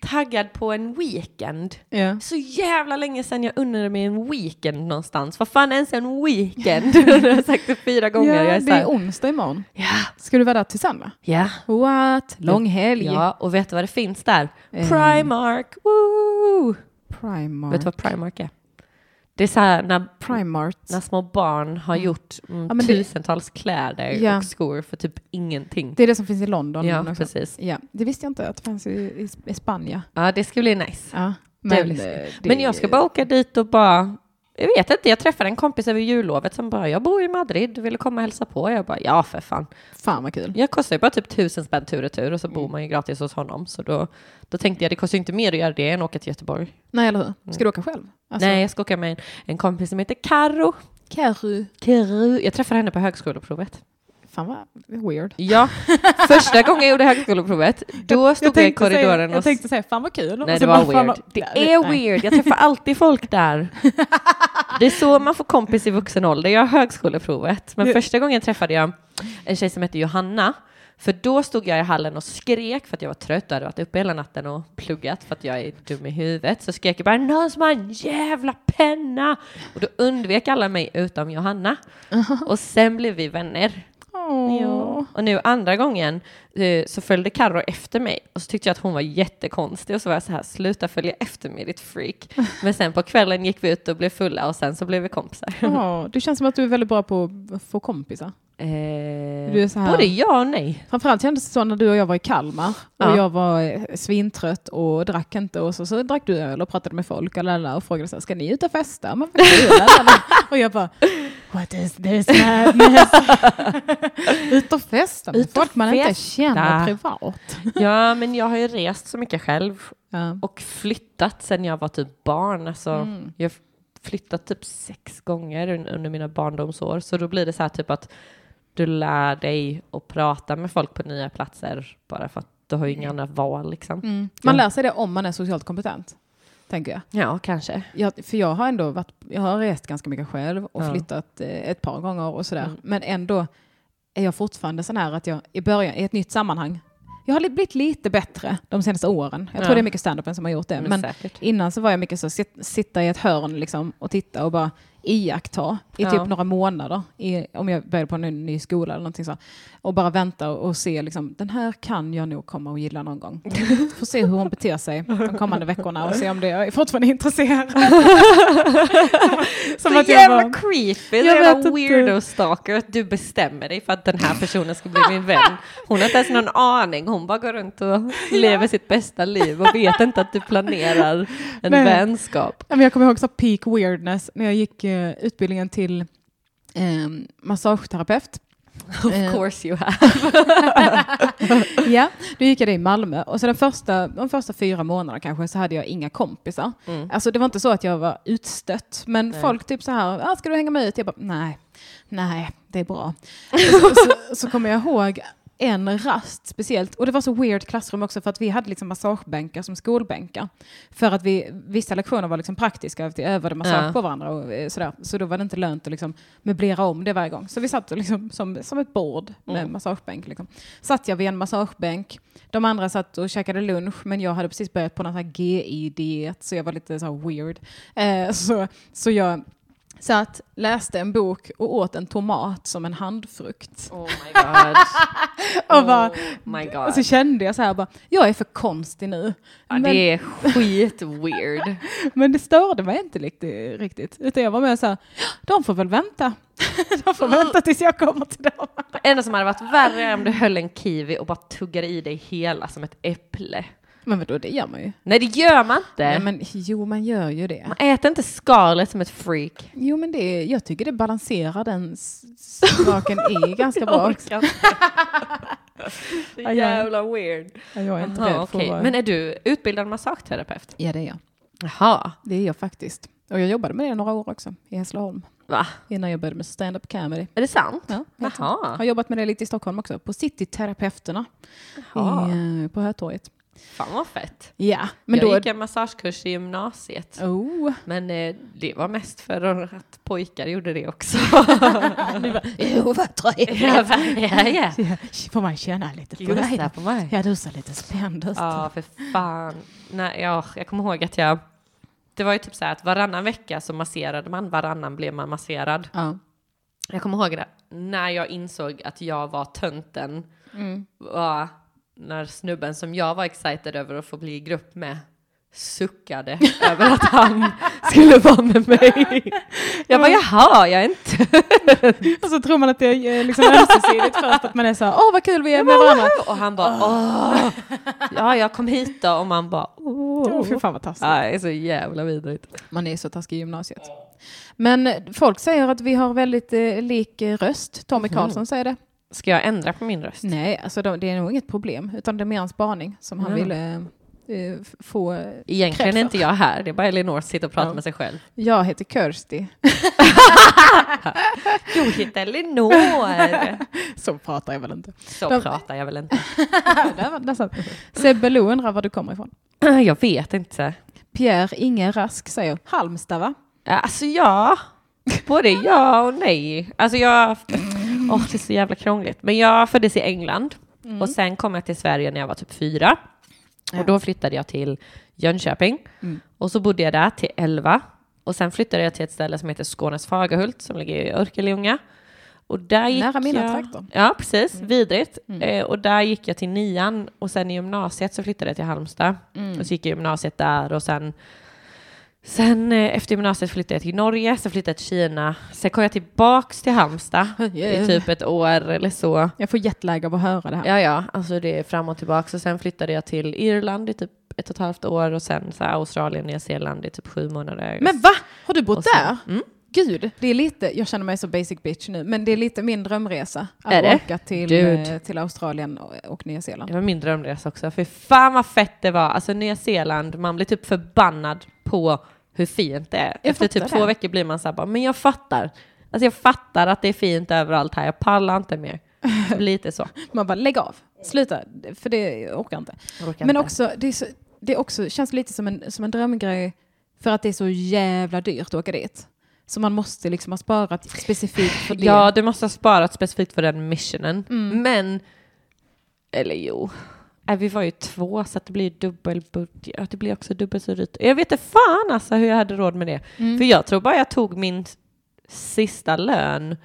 Speaker 2: taggad på en weekend.
Speaker 1: Ja.
Speaker 2: Så jävla länge sedan jag unnade mig en weekend någonstans. Vad fan är ens en weekend? jag har sagt det fyra gånger.
Speaker 1: Ja,
Speaker 2: jag är
Speaker 1: det är onsdag imorgon.
Speaker 2: ja,
Speaker 1: Ska du vara där till Sanna?
Speaker 2: ja.
Speaker 1: What? Lång helg.
Speaker 2: Ja, och vet du vad det finns där?
Speaker 1: Eh.
Speaker 2: Primark! Woo!
Speaker 1: Primark.
Speaker 2: Vet du vad Primark är? Det är så här när,
Speaker 1: Primark.
Speaker 2: när små barn har gjort mm,
Speaker 1: Ja, men det-
Speaker 2: tusentals kläder
Speaker 1: Ja.
Speaker 2: och skor för typ ingenting.
Speaker 1: Det är det som finns i London.
Speaker 2: ja,
Speaker 1: också.
Speaker 2: precis.
Speaker 1: Ja, det visste jag inte att det fanns i, i, i Spanien.
Speaker 2: Ja, det ska bli nice.
Speaker 1: Ja,
Speaker 2: Men,
Speaker 1: eh, det-
Speaker 2: men jag ska bara åka dit och bara Jag vet inte, jag träffade en kompis över jullovet som bara, jag bor i Madrid, vill du komma och hälsa på? Jag bara, ja för fan.
Speaker 1: Fan vad kul.
Speaker 2: Jag kostar ju bara typ tusen spänn tur och tur och så bor man ju gratis hos honom. Så då, då tänkte jag, det kostar ju inte mer att göra det än att åka till Göteborg.
Speaker 1: Nej, eller hur? Ska du åka själv? Alltså,
Speaker 2: Nej, jag ska åka med en, en kompis som heter Karo.
Speaker 1: Carro.
Speaker 2: Karo. Jag träffade henne på högskoleprovet.
Speaker 1: Fan vad weird.
Speaker 2: Ja, första gången jag gjorde högskoleprovet, då stod jag, i
Speaker 1: tänkte säga-
Speaker 2: korridoren
Speaker 1: Jag
Speaker 2: och...
Speaker 1: tänkte säga fan vad kul. Och
Speaker 2: Nej, det
Speaker 1: bara,
Speaker 2: var
Speaker 1: fan
Speaker 2: weird.
Speaker 1: vad-
Speaker 2: Det är
Speaker 1: nej.
Speaker 2: weird. Jag träffar alltid folk där. Det är så man får kompis i vuxen ålder. Jag har högskoleprovet. Men första gången träffade jag en tjej som hette Johanna. För då stod jag i hallen och skrek för att jag var trött och hade varit uppe hela natten och pluggat för att jag är dum i huvudet. Så skrek jag bara någon som har en jävla penna! Och då undvek alla mig utom Johanna. Och sen blev vi vänner. Ja. Och nu andra gången eh, så följde Carro efter mig och så tyckte jag att hon var jättekonstig och så var jag så här, sluta följa efter mig ditt freak. Men sen på kvällen gick vi ut och blev fulla och sen så blev vi kompisar.
Speaker 1: Ja, du känns som att du är väldigt bra på att få kompisar.
Speaker 2: Eh,
Speaker 1: Du är så här-
Speaker 2: Både ja och nej.
Speaker 1: Framförallt kändes det så när du och jag var i Kalmar och
Speaker 2: Ja.
Speaker 1: jag var eh, svintrött och drack inte och så, så drack du öl och pratade med folk och, och frågade så här, ska ni ut och festa? Men och jag bara, what is this madness? ut och festa med folk man inte
Speaker 2: festa.
Speaker 1: känner privat.
Speaker 2: Ja, men jag har ju rest så mycket själv
Speaker 1: Ja.
Speaker 2: och flyttat sen jag var typ barn. Alltså,
Speaker 1: Mm.
Speaker 2: Jag har flyttat typ sex gånger un- under mina barndomsår. Så då blir det så här typ att du lär dig att prata med folk på nya platser bara för att du har ju inga andra val liksom.
Speaker 1: Mm. Man lär sig det om man är socialt kompetent, tänker jag.
Speaker 2: Ja, kanske.
Speaker 1: jag. För jag har ändå varit, jag har rest ganska mycket själv och
Speaker 2: Ja.
Speaker 1: flyttat eh, ett par gånger och sådär.
Speaker 2: Mm.
Speaker 1: Men ändå är jag fortfarande sån här att jag i början, i ett nytt sammanhang, jag har li- blivit lite bättre de senaste åren. Jag tror
Speaker 2: Ja.
Speaker 1: det är mycket standupen som har gjort det.
Speaker 2: Men,
Speaker 1: Men innan så var jag mycket så, sit, sitta i ett hörn liksom och titta och bara iaktta i
Speaker 2: Ja.
Speaker 1: typ några månader, i, om jag började på en ny, skola eller någonting så. Och bara vänta och, och se, liksom, den här kan jag nog komma och gilla någon gång. Får se hur hon beter sig de kommande veckorna och se om det, jag är fortfarande intresserad.
Speaker 2: så
Speaker 1: att jag
Speaker 2: jävla
Speaker 1: bara-
Speaker 2: creepy,
Speaker 1: Jag
Speaker 2: jävla weirdo stalker att du bestämmer dig för att den här personen ska bli min vän. Hon har inte ens någon aning, hon bara går runt och lever sitt bästa liv och vet inte att du planerar en
Speaker 1: Nej.
Speaker 2: vänskap.
Speaker 1: Jag kommer ihåg så peak weirdness när jag gick eh, utbildningen till eh, massageterapeut.
Speaker 2: Of
Speaker 1: Eh.
Speaker 2: course you have.
Speaker 1: ja, då gick jag det i Malmö och så den första, de första fyra månaderna kanske så hade jag inga kompisar.
Speaker 2: Mm.
Speaker 1: Alltså det var inte så att jag var utstött, men
Speaker 2: Nej.
Speaker 1: folk typ så här, ah, ska du hänga med ut? Jag bara, nej, nej, det är bra. så, så, så kommer jag ihåg en rast speciellt, och det var så weird klassrum också för att vi hade liksom massagebänkar som skolbänkar. För att vi, vissa lektioner var liksom praktiska, att vi övade massage
Speaker 2: Ja.
Speaker 1: på varandra och eh, sådär. Så då var det inte lönt att liksom möblera om det varje gång. Så vi satt liksom som, som ett bord med
Speaker 2: Mm.
Speaker 1: massagebänk. Liksom. Satt jag vid en massagebänk, de andra satt och käkade lunch, men jag hade precis börjat på någon GI-diet, så jag var lite så weird. Eh, så, så jag satt, läste en bok och åt en tomat som en handfrukt.
Speaker 2: Oh my god.
Speaker 1: Och, bara,
Speaker 2: oh
Speaker 1: och så kände jag så här, bara, jag är för konstig nu.
Speaker 2: ja,
Speaker 1: men,
Speaker 2: det är skit weird.
Speaker 1: men det störde mig inte riktigt, riktigt. Utan jag var med så här, de får väl vänta. de får vänta tills jag kommer till dem.
Speaker 2: Det enda som hade varit värre är om du höll en kiwi och bara tuggade i dig hela som ett äpple.
Speaker 1: Men vadå, det gör man ju.
Speaker 2: Nej, det gör man inte.
Speaker 1: Ja, men, jo, man gör ju det.
Speaker 2: Man äter inte skalet som ett freak.
Speaker 1: Jo, men det, jag tycker det balanserar den s- smaken i ganska
Speaker 2: Jag
Speaker 1: bra.
Speaker 2: Det är jävla weird.
Speaker 1: Ja, Jag är inte
Speaker 2: Aha,
Speaker 1: rädd för vara...
Speaker 2: Men är du utbildad massageterapeut?
Speaker 1: Ja, det är jag.
Speaker 2: Jaha,
Speaker 1: Det är jag faktiskt. Och jag jobbade med det några år också, i Hässleholm.
Speaker 2: va?
Speaker 1: Innan jag började med stand-up comedy.
Speaker 2: Är det sant?
Speaker 1: Ja.
Speaker 2: Jaha.
Speaker 1: har jobbat med det lite i Stockholm också, på Cityterapeuterna i, eh, på Hötorget.
Speaker 2: Fan vad fett.
Speaker 1: Ja, men
Speaker 2: jag
Speaker 1: då...
Speaker 2: gick en massagekurs i gymnasiet.
Speaker 1: Oh.
Speaker 2: Men eh, det var mest för att pojkar gjorde det också.
Speaker 1: Jo, vad trevligt.
Speaker 2: ja, ja, ja.
Speaker 1: Får man känna lite på dig?
Speaker 2: på mig.
Speaker 1: Ja, du ser lite spänd ut.
Speaker 2: Ja, för fan. Nej, ja, jag kommer ihåg att jag... Det var ju typ så här att varannan vecka så masserade man, varannan blev man masserad.
Speaker 1: Ja.
Speaker 2: Jag kommer ihåg det, när jag insåg att jag var tönten
Speaker 1: Mm.
Speaker 2: var när snubben som jag var excited över att få bli i grupp med suckade över att han skulle vara med mig. Jag bara, jaha, jag är inte...
Speaker 1: Och så tror man att det är liksom ömsesidigt först, att man är så här, åh vad kul vi är med varandra.
Speaker 2: Och han bara, åh, ja, jag kom hit då. Och man bara, åh.
Speaker 1: Oh, fy fan vad taskigt.
Speaker 2: Det är så jävla vidrigt.
Speaker 1: Man är så taskig i gymnasiet. Men folk säger att vi har väldigt eh, lik eh, röst. Tommy
Speaker 2: Mhm.
Speaker 1: Karlsson säger det.
Speaker 2: Ska jag ändra på min röst?
Speaker 1: Nej, alltså de, det är nog inget problem, utan det är mer en spaning som han
Speaker 2: Ja.
Speaker 1: ville eh, f- få.
Speaker 2: Egentligen
Speaker 1: Cred
Speaker 2: är inte jag här, det är bara Elinor som sitter och pratar
Speaker 1: Ja.
Speaker 2: med sig själv.
Speaker 1: Jag heter Kirsty.
Speaker 2: Jag heter Elinor!
Speaker 1: Så pratar jag väl inte.
Speaker 2: Så
Speaker 1: De-
Speaker 2: pratar jag väl inte.
Speaker 1: Sebbe Lo undrar var du kommer ifrån.
Speaker 2: Jag vet inte.
Speaker 1: Pierre Inge Rask säger Halmstad va?
Speaker 2: Alltså ja, både ja och nej. Alltså jag, åh det är så jävla krångligt. Men jag föddes i England och sen kom jag till Sverige när jag var typ fyra.
Speaker 1: Ja.
Speaker 2: Och då flyttade jag till Jönköping
Speaker 1: Mm.
Speaker 2: och så bodde jag där till elva. Och sen flyttade jag till ett ställe som heter Skånes Fagerhult som ligger i Örkelljunga. Och där gick
Speaker 1: Nära mina
Speaker 2: jag...
Speaker 1: trakter.
Speaker 2: Ja, precis. Vidrigt.
Speaker 1: Mm.
Speaker 2: Eh, och där gick jag till nian och sen i gymnasiet så flyttade jag till Halmstad.
Speaker 1: Mm.
Speaker 2: Och så gick jag gymnasiet där och sen Sen eh, efter gymnasiet flyttade jag till Norge, sen flyttade jag till Kina. Sen kom jag tillbaks till Halmstad i typ ett år eller så.
Speaker 1: Jag får jetlag av att höra det här.
Speaker 2: Ja, ja, alltså det är fram och tillbaks. Och sen flyttade jag till Irland i typ ett och ett halvt år och sen så här Australien, Nya Zeeland i typ sju månader.
Speaker 1: Men va? Har du bott
Speaker 2: sen-
Speaker 1: där?
Speaker 2: Mm.
Speaker 1: Gud, det är lite, jag känner mig så basic bitch nu, men det är lite min drömresa. Att
Speaker 2: Är det?
Speaker 1: åka till,
Speaker 2: Dude.
Speaker 1: eh, till Australien och, och Nya Zeeland.
Speaker 2: Det var min drömresa också. För fan vad fett det var. Alltså Nya Zeeland, man blir typ förbannad på hur fint det är.
Speaker 1: Jag
Speaker 2: Efter typ
Speaker 1: fattar
Speaker 2: två
Speaker 1: det.
Speaker 2: veckor blir man så här bara, men jag fattar. Alltså jag fattar att det är fint överallt här, jag pallar inte mer. Lite så.
Speaker 1: Man bara, lägg av, sluta, för det orkar inte.
Speaker 2: Jag orkar
Speaker 1: Men
Speaker 2: inte.
Speaker 1: också, det, är så, det också känns lite som en, som en drömgrej för att det är så jävla dyrt att åka dit. Så man måste liksom ha sparat specifikt för det.
Speaker 2: Ja, du måste ha sparat specifikt för den missionen.
Speaker 1: Mm.
Speaker 2: Men, eller jo. Nej, vi var ju två så det blir dubbel budget. Det blir också dubbelt så dyrt. Jag vet inte fan alltså hur jag hade råd med det.
Speaker 1: Mm.
Speaker 2: För jag tror bara jag tog min sista lön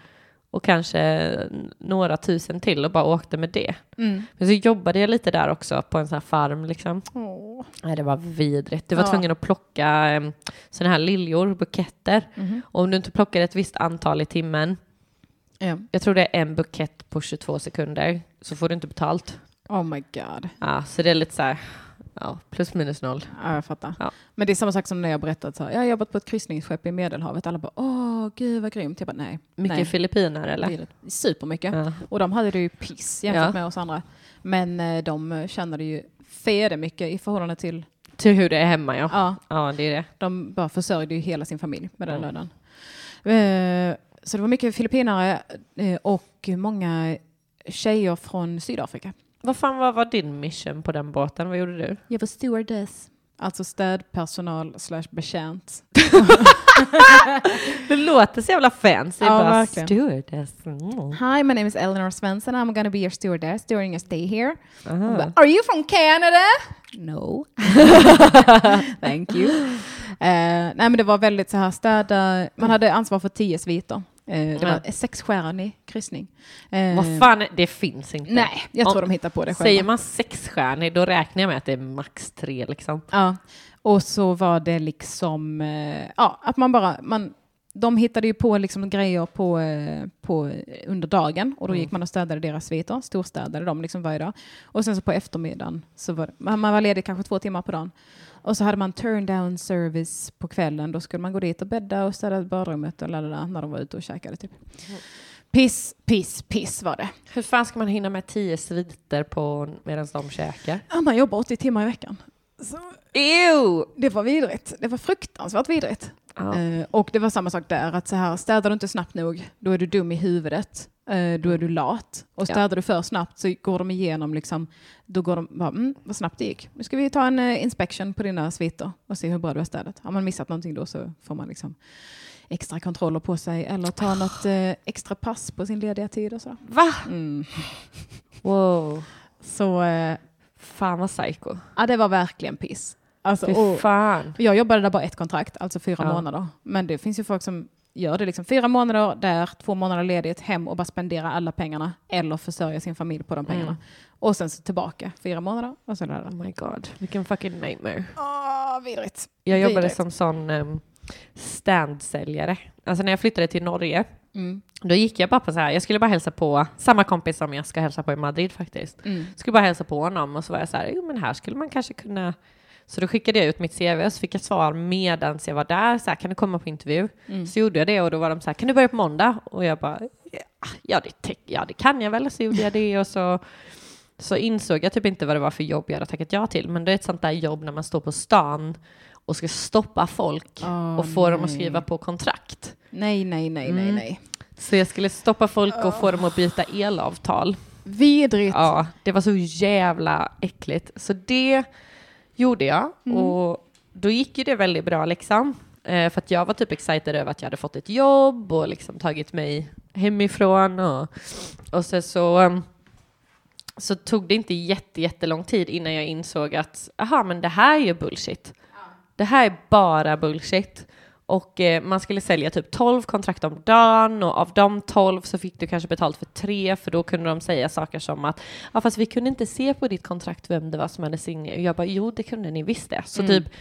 Speaker 2: och kanske några tusen till och bara åkte med det.
Speaker 1: Mm.
Speaker 2: Men så jobbade jag lite där också på en sån här farm liksom.
Speaker 1: Åh.
Speaker 2: Nej, det var vidrigt. Du var
Speaker 1: Ja.
Speaker 2: tvungen att plocka um, såna här liljor, buketter.
Speaker 1: Mhm.
Speaker 2: Och om du inte plockade ett visst antal i timmen,
Speaker 1: Ja.
Speaker 2: jag tror det är en bukett på 22 sekunder, så får du inte betalt.
Speaker 1: Oh my god.
Speaker 2: Ja, så det är lite så här, ja, plus minus noll.
Speaker 1: Ja, jag fattar.
Speaker 2: Ja.
Speaker 1: Men det är samma sak som när jag berättat så här, jag har jobbat på ett kryssningsskepp i Medelhavet. Alla bara, åh gud vad grymt. Jag bara, nej.
Speaker 2: Mycket
Speaker 1: nej.
Speaker 2: filippiner eller?
Speaker 1: Det Supermycket.
Speaker 2: Ja.
Speaker 1: Och de hade det ju piss jämfört
Speaker 2: Ja.
Speaker 1: med oss andra. Men eh, de tjänade ju fede mycket i förhållande till,
Speaker 2: Till hur det är hemma ja.
Speaker 1: ja,
Speaker 2: Ja, det är det.
Speaker 1: de bara försörjde ju hela sin familj med den
Speaker 2: Ja.
Speaker 1: lönen. Eh, så det var mycket filippinare eh, och många tjejer från Sydafrika.
Speaker 2: Vad fan vad var din mission på den båten? Vad gjorde du?
Speaker 1: Jag var stewardess. Alltså städpersonal slash betjänt.
Speaker 2: Det låter så jävla fancy.
Speaker 1: Ja,
Speaker 2: bara
Speaker 1: verkligen.
Speaker 2: stewardess. Mm.
Speaker 1: Hi, my name is Eleanor Svensson. I'm gonna be your stewardess during your stay here.
Speaker 2: Aha.
Speaker 1: But, Are you from Canada? No. Thank you. Eh, nej men det var väldigt så här städa, man hade ansvar för tio sviter. Eh, det var sexstjärnig kryssning. Eh,
Speaker 2: Vad fan, det finns inte.
Speaker 1: Nej, jag
Speaker 2: Om-
Speaker 1: tror de hittar på det själva.
Speaker 2: Säger man sexstjärnig, då räknar jag med att det är max tre liksom.
Speaker 1: Ja, och så var det liksom, eh, ja, att man bara, man, de hittade ju på liksom grejer på, på, under dagen och då
Speaker 2: Mm.
Speaker 1: gick man och städade deras sviter, storstädade dem liksom varje dag. Och sen så på eftermiddagen, så var det, man var ledig kanske två timmar på dagen. Och så hade man turn down service på kvällen, då skulle man gå dit och bädda och städa badrummet och ladda när de var ute och käkade typ. Piss, piss, piss var det.
Speaker 2: Hur fan ska man hinna med tio sviter på medan de käkar?
Speaker 1: Ja, man jobbar 80 timmar i veckan. Så
Speaker 2: Ew!
Speaker 1: det var vidrigt. Det var fruktansvärt vidrigt.
Speaker 2: Ja.
Speaker 1: Eh, och det var samma sak där, att så här, städar du inte snabbt nog, då är du dum i huvudet. Eh, då är du lat. Och städar du för snabbt så går de igenom, liksom, då går de bara, mm, vad snabbt det gick. Nu ska vi ta en uh, inspection på dina sviter och se hur bra du har städat. Har man missat någonting då så får man liksom extra kontroller på sig eller ta något eh, extra pass på sin lediga tid och så.
Speaker 2: Va?
Speaker 1: Mm.
Speaker 2: Wow.
Speaker 1: Så eh,
Speaker 2: Fan vad psycho.
Speaker 1: ja, det var verkligen piss. Alltså, och,
Speaker 2: fan.
Speaker 1: Jag jobbade där bara ett kontrakt, alltså fyra
Speaker 2: Ja.
Speaker 1: månader. Men det finns ju folk som gör det liksom fyra månader där, två månader ledigt, hem och bara spendera alla pengarna eller försörja sin familj på de pengarna.
Speaker 2: Mm.
Speaker 1: Och sen så tillbaka fyra månader och så där.
Speaker 2: Oh my god, vilken fucking nightmare.
Speaker 1: Åh, vidrigt.
Speaker 2: Jag jobbade
Speaker 1: Vidrigt.
Speaker 2: som sån um, standsäljare. Alltså när jag flyttade till Norge,
Speaker 1: Mm.
Speaker 2: då gick jag bara på så här, jag skulle bara hälsa på samma kompis som jag ska hälsa på i Madrid faktiskt.
Speaker 1: Mm.
Speaker 2: Skulle bara hälsa på honom och så var jag så här, jo men här skulle man kanske kunna Så då skickade jag ut mitt CV och så fick jag svar medan jag var där, så här, kan du komma på intervju?
Speaker 1: Mm.
Speaker 2: Så gjorde jag det och då var de så här, kan du börja på måndag? Och jag bara, ja det, ja, det kan jag väl. Så gjorde jag det och så, så insåg jag typ inte vad det var för jobb jag hade tackat ja till. Men det är ett sånt där jobb när man står på stan och ska stoppa folk
Speaker 1: Åh,
Speaker 2: och få dem att
Speaker 1: nej.
Speaker 2: skriva på kontrakt.
Speaker 1: Nej, nej, nej, nej,
Speaker 2: Mm.
Speaker 1: nej.
Speaker 2: Så jag skulle stoppa folk och få dem att byta elavtal.
Speaker 1: Vidrigt.
Speaker 2: Ja, det var så jävla äckligt. Så det gjorde jag
Speaker 1: Mm.
Speaker 2: och då gick ju det väldigt bra liksom. Eh, för att jag var typ excited över att jag hade fått ett jobb och liksom tagit mig hemifrån och, och så, så, um, så tog det inte jätte, jättelång tid innan jag insåg att aha, men det här är ju bullshit. Det här är bara bullshit. Och eh, man skulle sälja typ 12 kontrakt om dagen och av de 12 så fick du kanske betalt för tre för då kunde de säga saker som att ja fast vi kunde inte se på ditt kontrakt vem det var som hade signerat. Och jag bara jo det kunde ni visst det. Så
Speaker 1: Mm.
Speaker 2: typ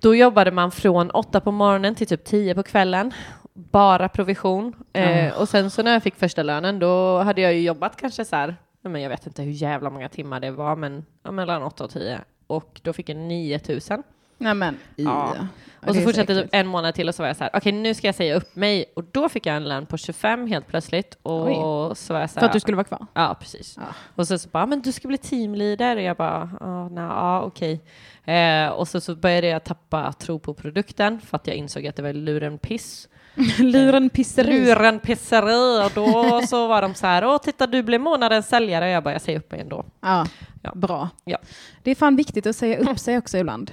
Speaker 2: då jobbade man från åtta på morgonen till typ 10 på kvällen. Bara provision. Eh, och sen så när jag fick första lönen då hade jag ju jobbat kanske så här, men jag vet inte hur jävla många timmar det var men ja, mellan 8 och 10. Och då fick jag 9000.
Speaker 1: Nej men,
Speaker 2: Ja.
Speaker 1: ja.
Speaker 2: Och så fortsatte det typ en månad till och så var jag så här, okej nu ska jag säga upp mig. Och då fick jag en lön på 25 helt plötsligt. Och
Speaker 1: Oj.
Speaker 2: så var jag så
Speaker 1: För
Speaker 2: här,
Speaker 1: att du skulle vara kvar?
Speaker 2: Ja, precis.
Speaker 1: Ja.
Speaker 2: Och så, så bara, men du ska bli teamleader. Och jag bara, ja, nej, ja okej. Eh, och så, så började jag tappa tro på produkten för att jag insåg att det var lurenpiss.
Speaker 1: Luren pisseri.
Speaker 2: Lurenpisseri. Och då så var de så här, åh titta du blev månadens säljare. Och jag bara, jag säger upp mig ändå.
Speaker 1: Ja,
Speaker 2: Ja.
Speaker 1: bra.
Speaker 2: Ja.
Speaker 1: Det är fan viktigt att säga upp sig också ibland.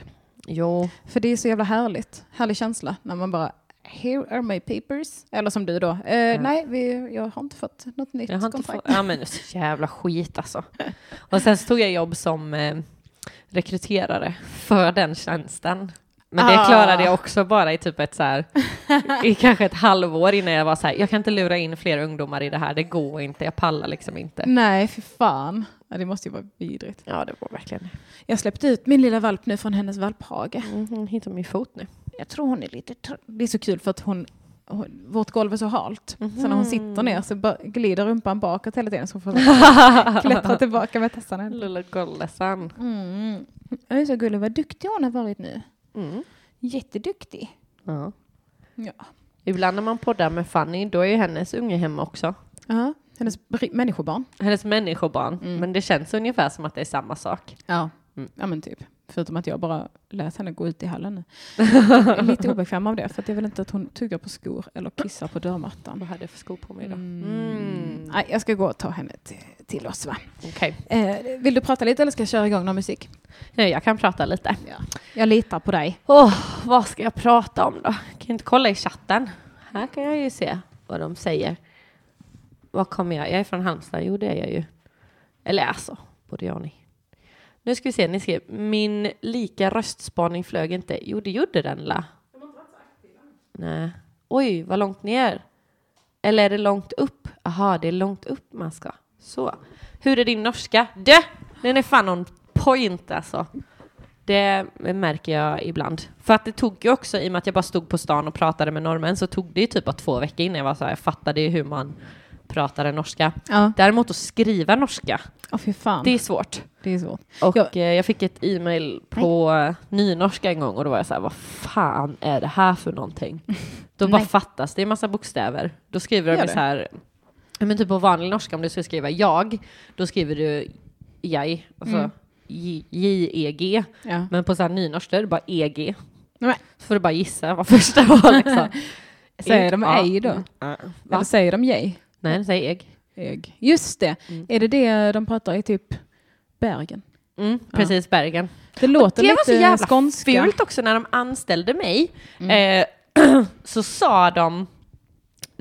Speaker 2: Jo.
Speaker 1: För det är så jävla härligt. Härlig känsla när man bara Here are my papers. Eller som du då. Eh, Nej, vi, jag har inte fått något nytt
Speaker 2: Jag har inte
Speaker 1: kontrakt.
Speaker 2: fått, ja men så jävla skit alltså. Och sen så tog jag jobb som eh, rekryterare för den tjänsten. Men det
Speaker 1: Ah.
Speaker 2: klarade jag också bara i typ ett så här, i kanske ett halvår innan jag var så här, jag kan inte lura in fler ungdomar i det här, det går inte, jag pallar liksom inte.
Speaker 1: Nej, för fan. Ja, det måste ju vara vidrigt.
Speaker 2: Ja, det var verkligen
Speaker 1: Jag släppte ut min lilla valp nu från hennes valphage.
Speaker 2: mm, Hon hittar min fot nu.
Speaker 1: Jag tror hon är lite trött. Det är så kul för att hon, hon vårt golv är så halt. Så när hon sitter ner så glider rumpan bakåt hela tiden så får hon klättra tillbaka med tassarna.
Speaker 2: Lilla gollesan.
Speaker 1: Mm. Jag är så gullig. Vad duktig hon har varit nu.
Speaker 2: Mm.
Speaker 1: Jätteduktig.
Speaker 2: Ja.
Speaker 1: Ja.
Speaker 2: Ibland när man poddar med Fanny, då är ju hennes unge hemma också.
Speaker 1: Ja. Hennes människobarn.
Speaker 2: Hennes människobarn.
Speaker 1: Mm.
Speaker 2: Men det känns ungefär som att det är samma sak.
Speaker 1: Ja.
Speaker 2: Mm.
Speaker 1: ja, men typ. Förutom att jag bara lät henne gå ut i hallen nu. Jag är lite obekväm av det, för jag vill inte att hon tuggar på skor eller kissar på dörrmattan.
Speaker 2: Vad hade jag för skor på mig då?
Speaker 1: Mm.
Speaker 2: Mm.
Speaker 1: Nej, jag ska gå och ta henne till, oss va.
Speaker 2: Okej.
Speaker 1: Eh, vill du prata lite eller ska jag köra igång någon musik?
Speaker 2: Nej, jag kan prata lite.
Speaker 1: Jag litar på dig.
Speaker 2: Åh, vad ska jag prata om då? Kan jag inte kolla i chatten? Här kan jag ju se vad de säger. Vad kommer jag? Jag är från Halmstad. Jo, det är jag ju. Eller alltså, både jag och ni. Nu ska vi se, ni skrev min lika röstspaning flög inte. Jo, det gjorde den la. Nej. Oj, vad långt ner. Eller är det långt upp? Aha, det är långt upp man ska. Så. Hur är din norska? Dö! Den är fan on point alltså. Det märker jag ibland. För att det tog ju också, i och med att jag bara stod på stan och pratade med norrmän, så tog det ju typ bara två veckor innan jag var så här, jag fattade ju hur man pratade norska.
Speaker 1: Ja.
Speaker 2: Däremot att skriva norska,
Speaker 1: Åh fy fan.
Speaker 2: det är svårt.
Speaker 1: det är svårt.
Speaker 2: Och
Speaker 1: Ja.
Speaker 2: eh, jag fick ett e-mail på eh, nynorska en gång och då var jag så här, vad fan är det här för någonting? Då bara
Speaker 1: Nej.
Speaker 2: fattas det är en massa bokstäver. Då skriver de så här, men typ på vanlig norska om du ska skriva jag, då skriver du jag, alltså
Speaker 1: Mm.
Speaker 2: J-E-G.
Speaker 1: Ja.
Speaker 2: Men på så här nynorsk då är det bara EG.
Speaker 1: Nej.
Speaker 2: Så får du bara gissa vad första var liksom.
Speaker 1: Säger de ej då?
Speaker 2: Mm.
Speaker 1: Eller säger de jej?
Speaker 2: Nej, säg EG.
Speaker 1: Ägg. Just det.
Speaker 2: Mm.
Speaker 1: Är det det de pratar i typ Bergen?
Speaker 2: Mm, precis, Bergen.
Speaker 1: Det låter
Speaker 2: det var
Speaker 1: lite
Speaker 2: så jävla
Speaker 1: skånska.
Speaker 2: Fult också när de anställde mig.
Speaker 1: Mm.
Speaker 2: Eh, så sa de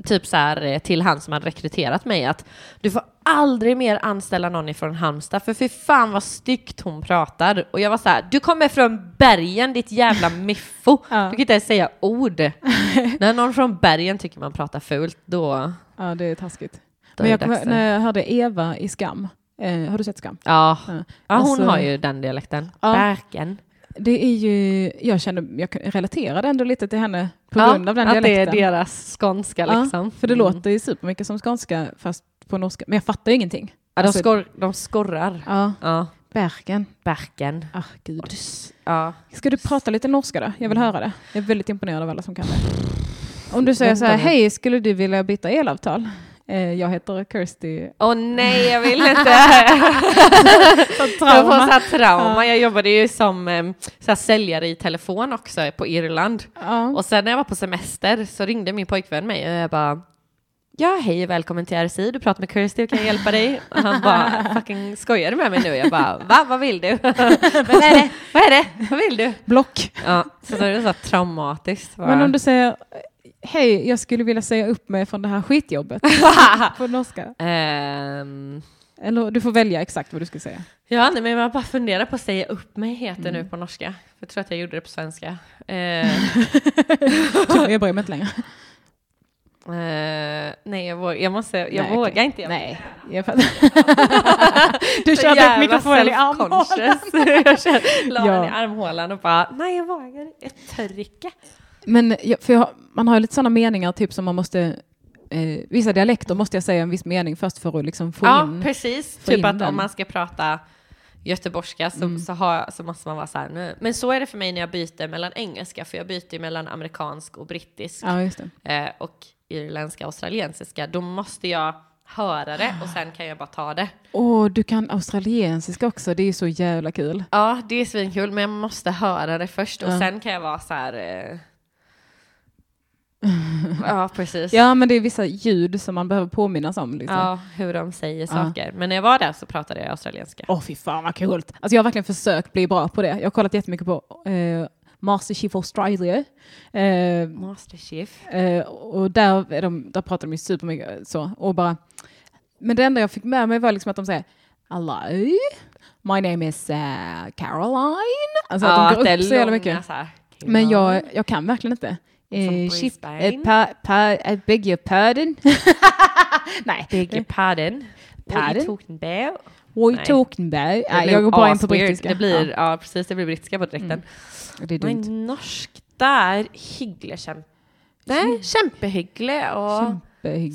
Speaker 2: typ så här eh, till han som hade rekryterat mig att du får aldrig mer anställa någon ifrån Halmstad för fy fan vad styggt hon pratar. Och jag var så här, du kommer från bergen ditt jävla miffo.
Speaker 1: Ja.
Speaker 2: Du kan inte ens säga ord. när någon från bergen tycker man pratar fult då,
Speaker 1: Ja, det är taskigt. Men jag
Speaker 2: för-
Speaker 1: när jag hörde Eva i Skam, eh, har du sett Skam?
Speaker 2: Ja,
Speaker 1: Ja.
Speaker 2: ja
Speaker 1: Alltså-
Speaker 2: hon har ju den dialekten.
Speaker 1: Ja.
Speaker 2: Bergen.
Speaker 1: Det är ju, jag kände, jag relaterade ändå lite till henne på
Speaker 2: Ja,
Speaker 1: grund av den
Speaker 2: att
Speaker 1: dialekten.
Speaker 2: det är deras skånska
Speaker 1: Ja,
Speaker 2: liksom.
Speaker 1: För det
Speaker 2: Mm.
Speaker 1: låter ju supermycket som skånska fast på norska. Men jag fattar ju ingenting.
Speaker 2: Ja, de,
Speaker 1: Alltså-
Speaker 2: skor, de skorrar.
Speaker 1: Ja,
Speaker 2: Ja.
Speaker 1: Bergen.
Speaker 2: Bergen.
Speaker 1: Ah, gud.
Speaker 2: Ja.
Speaker 1: Ska du prata lite norska då? Jag vill höra det. Jag är väldigt imponerad av alla som kan det. Om du säger så här, hej, skulle du vilja byta elavtal? Eh, jag heter Kirsty.
Speaker 2: Åh nej, jag vill inte.
Speaker 1: Trauma.
Speaker 2: Jag får så trauma. Jag jobbade ju som eh, så säljare i telefon också på Irland.
Speaker 1: Ja.
Speaker 2: Och sen när jag var på semester så ringde min pojkvän mig och jag bara Ja, hej välkommen till RSI, du pratar med Kirsty, kan jag hjälpa dig? Och han bara, fucking skojar du med mig nu? Jag bara, va, vad vill du? vad är det? Vad är det? Vad vill du?
Speaker 1: Block.
Speaker 2: Ja, så då är det så traumatiskt. bara.
Speaker 1: Men om du säger, hej, jag skulle vilja säga upp mig från det här skitjobbet. på norska.
Speaker 2: Ehm,
Speaker 1: Eller du får välja exakt vad du ska säga.
Speaker 2: ja, nej, men jag bara funderar på att säga upp mig heter nu på norska. Jag tror att jag gjorde det på svenska.
Speaker 1: Tyvärr, jag bryr mig inte längre.
Speaker 2: eh, nej, jag, vågar, jag måste, jag
Speaker 1: Nej,
Speaker 2: vågar
Speaker 1: okej.
Speaker 2: inte. Jag
Speaker 1: Nej, jag fattar. Du körde upp mikrofonen i armhålan.
Speaker 2: jag kör- la
Speaker 1: Ja.
Speaker 2: den i armhålan och bara, nej jag vågar ett trycke.
Speaker 1: Men för jag, man har ju lite sådana meningar, typ som man måste, eh, vissa dialekter måste jag säga en viss mening först för att liksom få
Speaker 2: Ja,
Speaker 1: in.
Speaker 2: precis.
Speaker 1: få
Speaker 2: Typ
Speaker 1: in
Speaker 2: att
Speaker 1: den.
Speaker 2: om man ska prata göteborgska så,
Speaker 1: Mm.
Speaker 2: så, har, så måste man vara så här nu. Men så är det för mig när jag byter mellan engelska, för jag byter mellan amerikansk och brittisk
Speaker 1: Ja,
Speaker 2: eh, och irländska och australiensiska. Då måste jag höra det och sen kan jag bara ta det.
Speaker 1: Åh, du kan australiensiska också, det är så jävla kul.
Speaker 2: Ja, det är svinkul, men jag måste höra det först och
Speaker 1: Ja.
Speaker 2: sen kan jag vara så här... Eh... ja, precis.
Speaker 1: Ja, men det är vissa ljud som man behöver påminnas om. Liksom.
Speaker 2: Ja, hur de säger
Speaker 1: Ja.
Speaker 2: saker. Men när jag var där så pratade jag australienska.
Speaker 1: Åh, fy fan vad kul. Alltså jag har verkligen försökt bli bra på det. Jag har kollat jättemycket på eh, Masterchef Australia. Eh,
Speaker 2: Masterchef.
Speaker 1: Eh, och där, är de, där pratar de ju supermycket så. Och bara, men det enda jag fick med mig var liksom att de säger Hello, my name is uh, Caroline. Alltså att de går upp så jävla mycket.
Speaker 2: så här.
Speaker 1: Men jag, jag kan verkligen inte. Eh, ship,
Speaker 2: Brisbane.
Speaker 1: eh, pa, pa, I beg your pardon. Nej.
Speaker 2: Beg your pardon. What are
Speaker 1: Pardon?
Speaker 2: you talking about?
Speaker 1: What
Speaker 2: Nej.
Speaker 1: you talking about?
Speaker 2: Blir
Speaker 1: jag går bara in på brittiska.
Speaker 2: Det blir, ja. precis, det blir brittiska på direkten.
Speaker 1: Ja, det är dumt.
Speaker 2: Men norsk, där hyggelig kjempe... Nej, kjempehyggelig og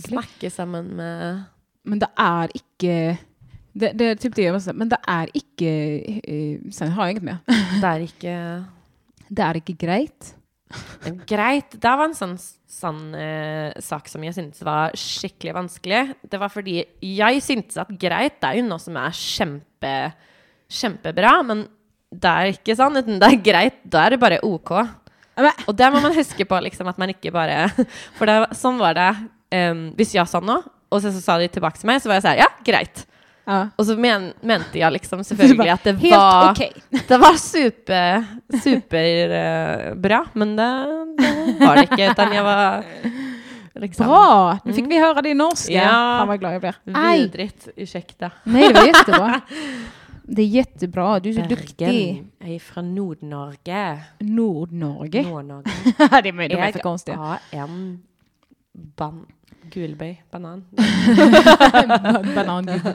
Speaker 2: snakke sammen med
Speaker 1: Men det är icke... Det, det är typ det jag måste säga. Men det är icke... Eh, sen har jag inget mer.
Speaker 2: Det er ikke
Speaker 1: Det är icke greit.
Speaker 2: Greit. Det var en sånn, sånn eh, sak som jeg syntes var skikkelig vanskelig. Det var fordi jeg syntes at greit det er jo noe som er kjempe, kjempebra, men det er ikke sånn. uten Det er greit, da er det bare OK. Og det må man huske på, liksom, at man ikke bare For det, sånn var det um, hvis jeg sa noe, og så, så sa de tilbake til meg, så var jeg sånn Ja, greit.
Speaker 1: Ja.
Speaker 2: Og så men, mente jeg liksom selvfølgelig at det
Speaker 1: Helt
Speaker 2: var
Speaker 1: okej.
Speaker 2: Det var super, superbra, men det, det var det ikke. Utan jeg var liksom
Speaker 1: Bra! Nu fick vi höra din norska.
Speaker 2: Ja.
Speaker 1: Fan vad glad jag blir.
Speaker 2: Vidrigt. Ursäkta.
Speaker 1: Nej, det var jättebra. Det är jättebra. Du är så duktig.
Speaker 2: Bergen. Jeg er fra Nord-Norge.
Speaker 1: Nord-Norge.
Speaker 2: Nord-Norge.
Speaker 1: det är, de är för konstiga.
Speaker 2: har en ban gulbøy. Banan.
Speaker 1: Banangubbe.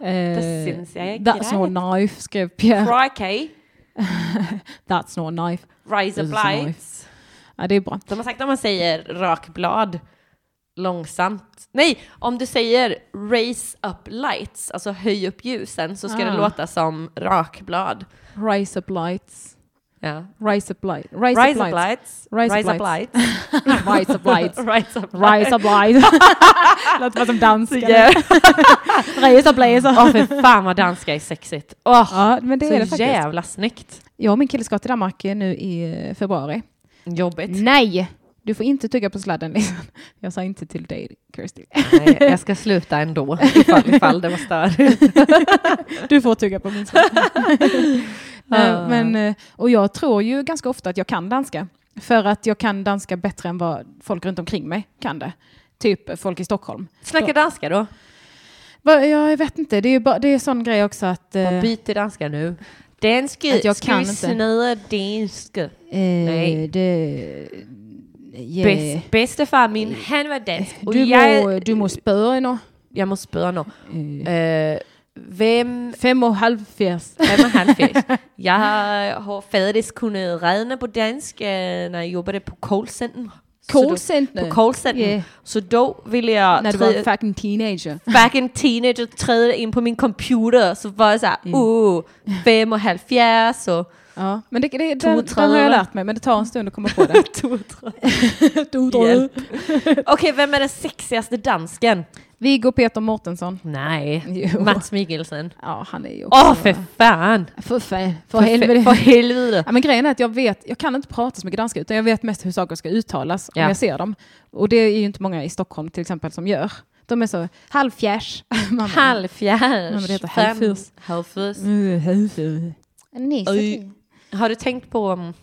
Speaker 2: Det
Speaker 1: Eh,
Speaker 2: syns jeg er
Speaker 1: That's no
Speaker 2: greit.
Speaker 1: knife, skrev Pierre.
Speaker 2: Crikey.
Speaker 1: That's no knife.
Speaker 2: Rise
Speaker 1: Det så
Speaker 2: lights.
Speaker 1: Ja, det är bra.
Speaker 2: De har sagt att man säger rakblad långsamt. Nej, om du säger raise up lights, alltså höj upp ljusen, så ska det
Speaker 1: Ah.
Speaker 2: låta som rakblad.
Speaker 1: Rise up lights.
Speaker 2: Ja.
Speaker 1: Rise up light. Rise,
Speaker 2: Rise
Speaker 1: up lights.
Speaker 2: lights.
Speaker 1: Rise up lights.
Speaker 2: lights.
Speaker 1: Rise up lights.
Speaker 2: Rise up
Speaker 1: Rise up lights. Låter bara som danska. Rise up lights.
Speaker 2: Åh fy fan vad danska är sexigt. Åh,
Speaker 1: Ja, men det är det
Speaker 2: så
Speaker 1: faktiskt.
Speaker 2: jävla snyggt.
Speaker 1: Jag och min kille ska till Danmark nu i eh, februari.
Speaker 2: Jobbigt.
Speaker 1: Nej! Du får inte tugga på sladden. Liksom. Jag sa inte till dig, Kirsty.
Speaker 2: Nej, jag ska sluta ändå ifall, ifall det var störigt.
Speaker 1: Du får tugga på min sladd. Eh. Men, eh, och jag tror ju ganska ofta att jag kan danska. För att jag kan danska bättre än vad folk runt omkring mig kan det. Typ folk i Stockholm.
Speaker 2: Snacka danska då.
Speaker 1: Jag vet inte, det är ju bara, det är sån grej också att... eh,
Speaker 2: Byt till danska nu. Danska,
Speaker 1: Att jag
Speaker 2: ska
Speaker 1: kan
Speaker 2: vi snöa danska?
Speaker 1: eh,
Speaker 2: Nej.
Speaker 1: det... Yeah.
Speaker 2: Bäst, Bedstefar min, han var dansk.
Speaker 1: Du,
Speaker 2: jag,
Speaker 1: må, du må spørge nu.
Speaker 2: jag måste spöra nu.
Speaker 1: Eh,
Speaker 2: Eh, vem
Speaker 1: fem och halvfjerds.
Speaker 2: Vem er han fisk? Jeg har, har faktisk kunnet regne på dansk, øh, når jeg jobbede på callcenter. Så
Speaker 1: Call
Speaker 2: då-
Speaker 1: center.
Speaker 2: På call center.
Speaker 1: Yeah.
Speaker 2: Så då ville jag
Speaker 1: När du var fucking teenager.
Speaker 2: back in teenager träda in på min computer så var jag såhär,
Speaker 1: Mm.
Speaker 2: oh, fem och halvfjerds och
Speaker 1: Ja, men det, det, den,
Speaker 2: Två
Speaker 1: den har jag lärt mig, men det tar en stund att komma på det.
Speaker 2: Hjälp. Okej, vem är den sexigaste dansken?
Speaker 1: Viggo Peter Mortensson.
Speaker 2: Nej,
Speaker 1: Jo.
Speaker 2: Mats Mikkelsen.
Speaker 1: Ja, han är ju också...
Speaker 2: Åh, för fan!
Speaker 1: För, fan, för
Speaker 2: För
Speaker 1: helvete.
Speaker 2: För helvete.
Speaker 1: Ja, men grejen är att jag vet, jag kan inte prata så mycket danska utan jag vet mest hur saker ska uttalas
Speaker 2: Ja.
Speaker 1: om jag ser dem. Och det är ju inte många i Stockholm till exempel som gör. De är så halvfjärs.
Speaker 2: Halvfjärs.
Speaker 1: Det heter halvfjärs.
Speaker 2: Halvfjärs.
Speaker 1: "Mm, halvfjärs." Nej, så
Speaker 2: Oj.
Speaker 1: fint.
Speaker 2: Har du tänkt på, um,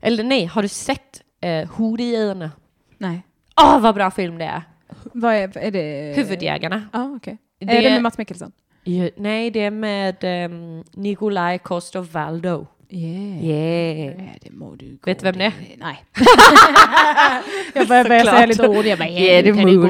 Speaker 2: eller nej, har du sett eh, Hordjägarna?
Speaker 1: Nej.
Speaker 2: Åh, vad bra film det är!
Speaker 1: Vad är, är det?
Speaker 2: Huvudjägarna.
Speaker 1: Ja, okej.
Speaker 2: Det-
Speaker 1: Är det med Mats Mikkelsen?
Speaker 2: Ju- Nej, det är med um, Nikolaj Coster-Waldau.
Speaker 1: Yeah.
Speaker 2: Yeah.
Speaker 1: Ja, det må du
Speaker 2: Vet du vem det är?
Speaker 1: Nej. jag börjar börja säga lite ord. Jag bara,
Speaker 2: Yeah, det må du gå.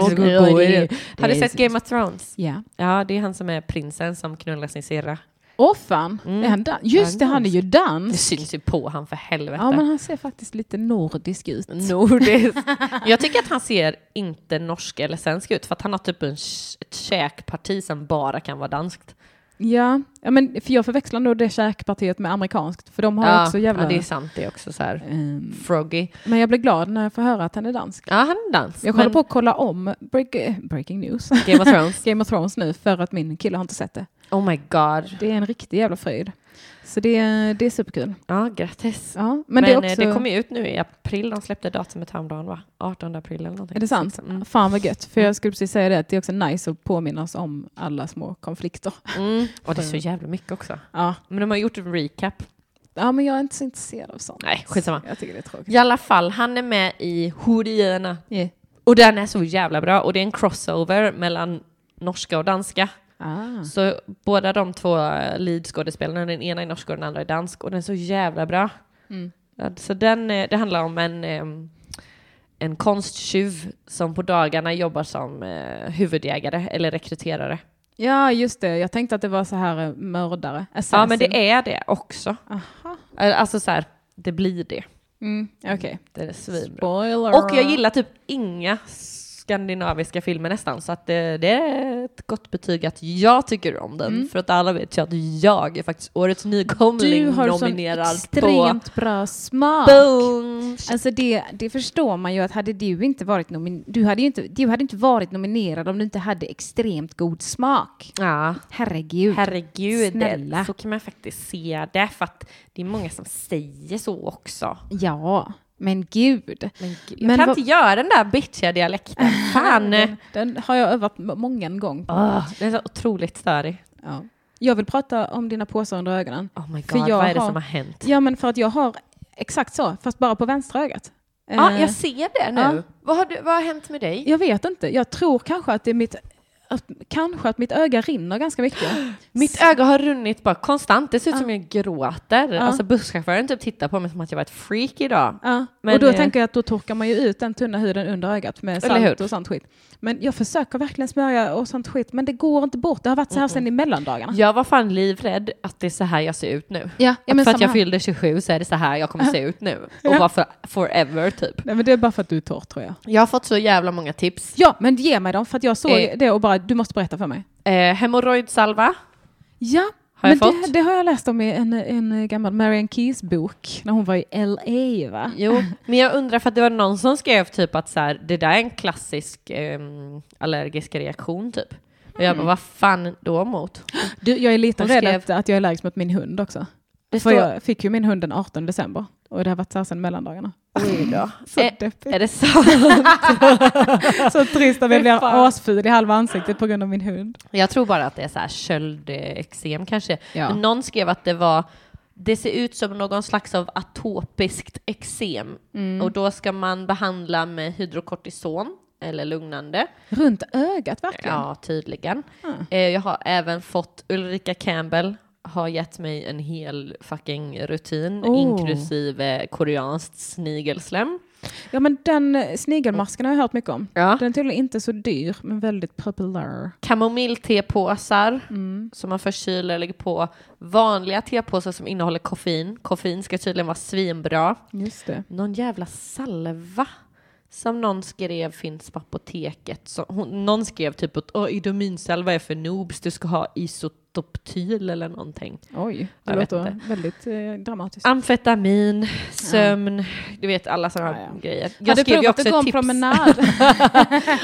Speaker 2: Har du sett Game of Thrones?
Speaker 1: Ja.
Speaker 2: Ja, det är han som är prinsen som knullar sin syrra.
Speaker 1: Åh fan,
Speaker 2: Mm.
Speaker 1: är han dan- Just det,
Speaker 2: Han är
Speaker 1: ju
Speaker 2: Det
Speaker 1: dans.
Speaker 2: syns ju på han för helvete.
Speaker 1: Ja, men han ser faktiskt lite nordisk ut.
Speaker 2: Nordisk. Jag tycker att han ser inte norsk eller svensk ut för att han har typ en, ett käkparti som bara kan vara danskt.
Speaker 1: Ja, ja men för jag förväxlar nog det käkpartiet med amerikanskt, för de har ju också jävla...
Speaker 2: ja, det är sant. Det är också så här
Speaker 1: Ehm,
Speaker 2: froggy.
Speaker 1: men jag blir glad när jag får höra att han är dansk.
Speaker 2: Ja, han är dansk.
Speaker 1: Jag håller
Speaker 2: men
Speaker 1: på att kolla om break, Breaking News,
Speaker 2: Game of Thrones.
Speaker 1: Game of Thrones nu, för att min kille har inte sett det.
Speaker 2: Oh my god.
Speaker 1: Det är en riktig jävla fröjd. Så det, det är superkul.
Speaker 2: Ja, grattis.
Speaker 1: Ja, men,
Speaker 2: Men,
Speaker 1: det
Speaker 2: eh,
Speaker 1: också...
Speaker 2: det kommer ju ut nu i april. De släppte datumet häromdagen va? 18 april eller någonting.
Speaker 1: Är det sant?
Speaker 2: Mm.
Speaker 1: Fan vad gött. För jag skulle precis säga det, att det är också nice att påminna oss om alla små konflikter.
Speaker 2: Mm. Och det är så jävla mycket också.
Speaker 1: Ja.
Speaker 2: Men de har gjort en recap.
Speaker 1: ja, men jag är inte så intresserad av sånt.
Speaker 2: Nej, skitsamma.
Speaker 1: Jag tycker det är tråkigt.
Speaker 2: I alla fall, han är med i Horierna.
Speaker 1: Yeah.
Speaker 2: Och den är så jävla bra. Och det är en crossover mellan norska och danska.
Speaker 1: Ah.
Speaker 2: Så båda de två leadskådespelarna, den ena är norsk och den andra är dansk. Och den är så jävla bra.
Speaker 1: Mm.
Speaker 2: Ja, Så den, eh, det handlar om en, em, en konsttjuv som på dagarna jobbar som eh, huvudjägare eller rekryterare.
Speaker 1: Ja, just det. Jag tänkte att det var så här eh, mördare.
Speaker 2: Ja,
Speaker 1: Assassin.
Speaker 2: men det är det också.
Speaker 1: Aha.
Speaker 2: Eh, Alltså så här, det blir det.
Speaker 1: Mm, Okej.
Speaker 2: Det är svinbra.
Speaker 1: Spoiler.
Speaker 2: Och jag gillar typ inga skandinaviska filmer nästan, så att det, det är ett gott betyg att jag tycker om den.
Speaker 1: Mm.
Speaker 2: För att alla vet ju att jag är faktiskt årets nykomling
Speaker 1: Du har sån
Speaker 2: nominerad på
Speaker 1: extremt bra smak.
Speaker 2: Boom!
Speaker 1: Alltså det, det förstår man ju att hade du inte varit nomin- du hade inte, du hade inte varit nominerad om du inte hade extremt god smak.
Speaker 2: Ja,
Speaker 1: Herregud.
Speaker 2: herregud.
Speaker 1: Snälla.
Speaker 2: Så kan man faktiskt se det, för att det är många som säger så också.
Speaker 1: ja, men gud.
Speaker 2: Men gud, jag
Speaker 1: Men
Speaker 2: kan
Speaker 1: vad-
Speaker 2: inte göra den där bitchiga dialekten. Fan!
Speaker 1: Den, den har jag övat många gånger.
Speaker 2: Åh, den är så otroligt störig.
Speaker 1: Ja. Jag vill prata om dina påsar under ögonen.
Speaker 2: Oh my
Speaker 1: För
Speaker 2: god,
Speaker 1: jag
Speaker 2: vad är det
Speaker 1: har-
Speaker 2: som har hänt?
Speaker 1: Ja, men för att jag har exakt så, fast bara på vänstra ögat.
Speaker 2: Ja,
Speaker 1: Eh,
Speaker 2: jag ser det nu.
Speaker 1: ja.
Speaker 2: Vad, har du, vad har hänt med dig?
Speaker 1: Jag vet inte. Jag tror kanske att det är mitt att, kanske att mitt öga rinner ganska mycket.
Speaker 2: Mitt öga har runnit bara konstant. Det ser ut
Speaker 1: Ja.
Speaker 2: som jag gråter.
Speaker 1: Ja.
Speaker 2: Alltså busschauffören typ tittar på mig som att jag var ett freak idag.
Speaker 1: Ja.
Speaker 2: Men,
Speaker 1: och då
Speaker 2: eh,
Speaker 1: tänker jag att då torkar man ju ut den tunna huden under ögat med salt och sånt skit. Men jag försöker verkligen smörja och sånt skit, men det går inte bort. Det har varit så här sedan i mellandagarna.
Speaker 2: Jag var fan livrädd att det är så här jag ser ut nu.
Speaker 1: Ja, ja men
Speaker 2: för att jag
Speaker 1: här.
Speaker 2: fyllde 27 så är det så här jag kommer se ut nu. Och
Speaker 1: Ja.
Speaker 2: bara för, forever typ.
Speaker 1: Nej, men det är bara för att du är torr tror jag.
Speaker 2: Jag har fått så jävla många tips.
Speaker 1: Ja, men ge mig dem för att jag såg
Speaker 2: Eh.
Speaker 1: det och bara, du måste berätta för mig.
Speaker 2: Eh, hemorrojdsalva
Speaker 1: Ja,
Speaker 2: har
Speaker 1: men
Speaker 2: jag fått.
Speaker 1: det, det har jag läst om i en, en gammal Marianne Keys bok när hon var i LA va?
Speaker 2: Jo, men jag undrar för att det var någon som skrev typ att så här, det där är en klassisk ehm, allergisk reaktion typ. Och jag bara, vad fan då mot?
Speaker 1: Du, jag är lite rädd att jag är allergisk mot min hund också.
Speaker 2: Det
Speaker 1: För
Speaker 2: står-
Speaker 1: jag fick ju min hund den 18 december och det har varit så här sedan mellandagarna.
Speaker 2: Oj då.
Speaker 1: Så
Speaker 2: Eh,
Speaker 1: deppigt.
Speaker 2: Är det så?
Speaker 1: Så trist att jag blir asful i halva ansiktet på grund av min hund.
Speaker 2: Jag tror bara att det är så här köldexem kanske.
Speaker 1: Ja.
Speaker 2: Men någon skrev att det var det ser ut som någon slags av atopiskt eksem
Speaker 1: Mm.
Speaker 2: och då ska man behandla med hydrokortison eller lugnande.
Speaker 1: Runt ögat verkligen.
Speaker 2: Ja, tydligen. Eh, Jag har även fått Ulrika Campbell har gett mig en hel fucking rutin
Speaker 1: Oh.
Speaker 2: inklusive koreanskt snigelslem.
Speaker 1: Ja men den eh, snigelmasken har jag hört mycket om.
Speaker 2: Ja.
Speaker 1: Den är tydligen inte så dyr men väldigt populär.
Speaker 2: Kamomiltepåsar
Speaker 1: Mm.
Speaker 2: som man förkyler lägger på. Vanliga tepåsar som innehåller koffein. Koffein ska tydligen vara svinbra.
Speaker 1: Just det.
Speaker 2: Någon jävla salva som någon skrev finns på apoteket. Så hon, någon skrev typ att oh, idominsalva är för noobs, du ska ha isotoptyl eller någonting.
Speaker 1: Oj, det
Speaker 2: Jag
Speaker 1: låter
Speaker 2: inte.
Speaker 1: väldigt eh, dramatiskt.
Speaker 2: Amfetamin, sömn, du vet alla sådana
Speaker 1: Ja, ja.
Speaker 2: grejer.
Speaker 1: Har du provat att gå en promenad?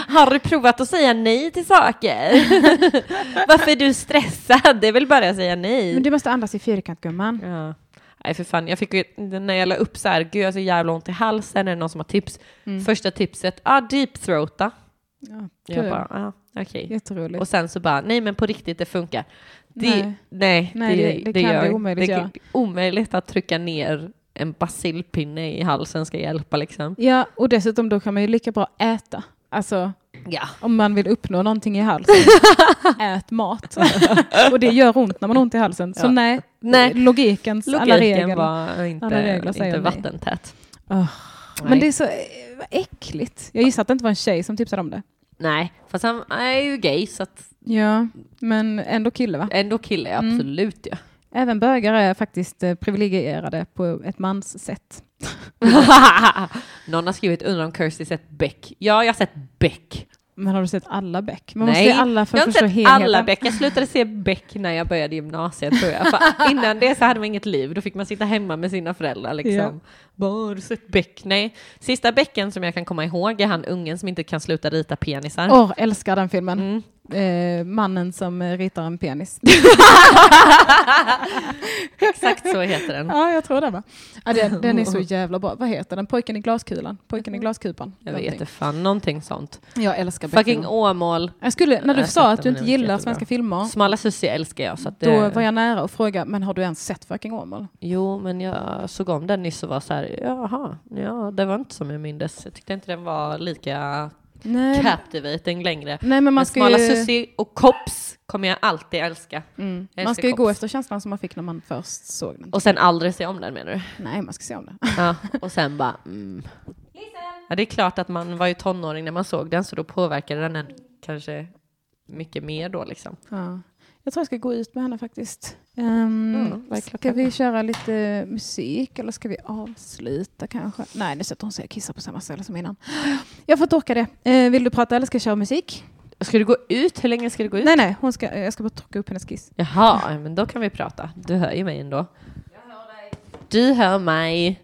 Speaker 2: Har du provat att säga nej till saker? Varför är du stressad? Det är väl bara att säga nej.
Speaker 1: Men du måste andas i fyrkant gumman.
Speaker 2: Ja. Nej för fan, jag fick ju, när jag la upp så här, gud jag har så jävla ont i halsen, är det någon som har tips?
Speaker 1: Mm.
Speaker 2: Första tipset, ah, deep throata.
Speaker 1: Ja,
Speaker 2: Jag bara, ah, okej.
Speaker 1: Jätteroligt.
Speaker 2: Och sen så bara, nej men på riktigt det funkar. Det,
Speaker 1: Nej.
Speaker 2: nej,
Speaker 1: Nej, det- det kan
Speaker 2: gör-
Speaker 1: det omöjligt
Speaker 2: det är
Speaker 1: göra.
Speaker 2: omöjligt att trycka ner en basilpinne i halsen ska hjälpa liksom.
Speaker 1: Ja, och dessutom då kan man ju lika bra äta. Alltså
Speaker 2: Ja.
Speaker 1: om man vill uppnå någonting i halsen, ät mat. och det gör ont när man har ont i halsen. Så
Speaker 2: Ja.
Speaker 1: nej,
Speaker 2: Nej.
Speaker 1: logikens alla
Speaker 2: Logiken
Speaker 1: regler.
Speaker 2: var inte,
Speaker 1: alla regler säger
Speaker 2: inte vattentät.
Speaker 1: Åh, Men det är så eh, äckligt. Jag gissar att det inte var en tjej som tipsade om det.
Speaker 2: Nej, fast han är ju gay så att
Speaker 1: Ja, men ändå kille va?
Speaker 2: ändå kille,
Speaker 1: Mm.
Speaker 2: absolut ja.
Speaker 1: Även bögar är faktiskt eh, privilegierade på ett mans sätt.
Speaker 2: Någon har skrivit undrar om Kirsty sett Beck. Ja, jag har sett Beck.
Speaker 1: Men har du sett alla Beck? Man
Speaker 2: Nej,
Speaker 1: måste se alla för
Speaker 2: jag har inte sett
Speaker 1: helheten.
Speaker 2: alla Beck. Jag slutade se Beck när jag började gymnasiet tror jag. För innan det så hade man inget liv. Då fick man sitta hemma med sina föräldrar liksom. Bara, sett Beck? Nej. Sista Becken som jag kan komma ihåg är han ungen som inte kan sluta rita penisar.
Speaker 1: Åh, älskar den filmen.
Speaker 2: Mm.
Speaker 1: Eh, mannen som eh, ritar en penis.
Speaker 2: Exakt så heter den.
Speaker 1: ja, jag tror det va. Ja, den, den är så jävla bra. Vad heter den? Pojken i glaskulan? Pojken i glaskupan?
Speaker 2: Jag
Speaker 1: Någonting.
Speaker 2: vet inte fan, någonting sånt.
Speaker 1: Jag älskar
Speaker 2: Fucking
Speaker 1: Beck.
Speaker 2: Åmål.
Speaker 1: Jag skulle, när
Speaker 2: Jag
Speaker 1: du
Speaker 2: har
Speaker 1: sa att du inte gillar svenska filmer,
Speaker 2: Smala Sussie älskar jag. Så det...
Speaker 1: då var jag nära att fråga, men har du ens sett Fucking Åmål?
Speaker 2: Jo, men jag såg om den nyss och var så här, jaha, ja, det var inte som jag mindes. Jag tyckte inte den var lika
Speaker 1: Nej,
Speaker 2: captivating längre.
Speaker 1: nej men
Speaker 2: Men
Speaker 1: man ska
Speaker 2: Smala
Speaker 1: ju...
Speaker 2: Sussie och Kops kommer jag alltid älska.
Speaker 1: Mm.
Speaker 2: Jag
Speaker 1: Man ska ju gå
Speaker 2: Kops.
Speaker 1: efter känslan som man fick när man först såg den.
Speaker 2: Och sen aldrig se om den menar du?
Speaker 1: Nej, man ska se om det.
Speaker 2: Ja, och sen bara, mm. Ja, det är klart att man var ju tonåring när man såg den, så då påverkade den en kanske mycket mer då liksom.
Speaker 1: Ja. Jag tror jag ska gå ut med henne faktiskt. Um,
Speaker 2: är
Speaker 1: ska vi köra lite musik eller ska vi avsluta kanske? Nej, nu sätter hon sig och kissar på samma ställe som innan. Jag får inte orka det. Eh, vill du prata eller ska jag köra musik?
Speaker 2: Ska du gå ut? Hur länge ska du gå ut?
Speaker 1: Nej, nej, hon ska, jag ska bara torka upp hennes kiss.
Speaker 2: Jaha, ja, men då kan vi prata. Du hör ju mig ändå. Du hör mig.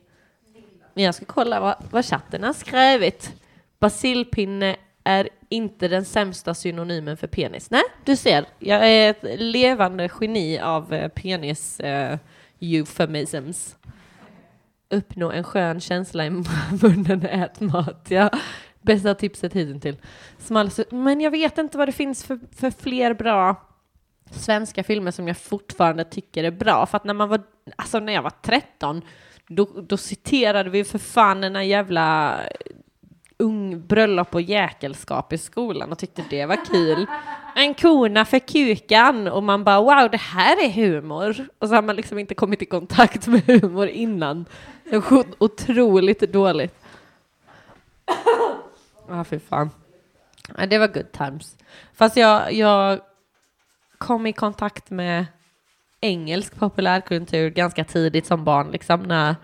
Speaker 2: Men jag ska kolla vad, vad chatten har skrivit. Basilpinne är inte den sämsta synonymen för penis. Nej, du ser. Jag är ett levande geni av eh, penis uh, euphemisms. Uppnå en skön känsla i munnen, ät mat. Ja. Bästa tipset hittills. Men jag vet inte vad det finns för, för fler bra svenska filmer som jag fortfarande tycker är bra. För att när man var, alltså när jag var 13, då, då citerade vi för fan den här jävla ung bröllop och jäkelskap i skolan och tyckte det var kul. En kona för kukan och man bara wow, det här är humor. Och så har man liksom inte kommit i kontakt med humor innan. Det var otroligt dåligt. Ja, ah, fy fan. Ja, det var good times. Fast jag, jag kom i kontakt med engelsk populärkultur ganska tidigt som barn. Liksom, när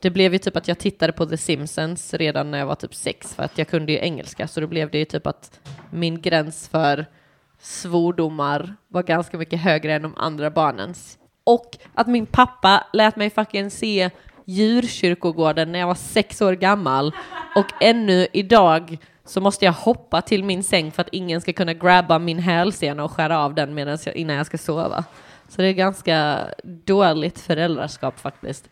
Speaker 2: det blev ju typ att jag tittade på The Simpsons redan när jag var typ sex för att jag kunde ju engelska så då blev det ju typ att min gräns för svordomar var ganska mycket högre än de andra barnens. Och att min pappa lät mig fucking se djurkyrkogården när jag var sex år gammal och ännu idag så måste jag hoppa till min säng för att ingen ska kunna grabba min hälsena och skära av den jag, innan jag ska sova. Så det är ganska dåligt föräldraskap faktiskt.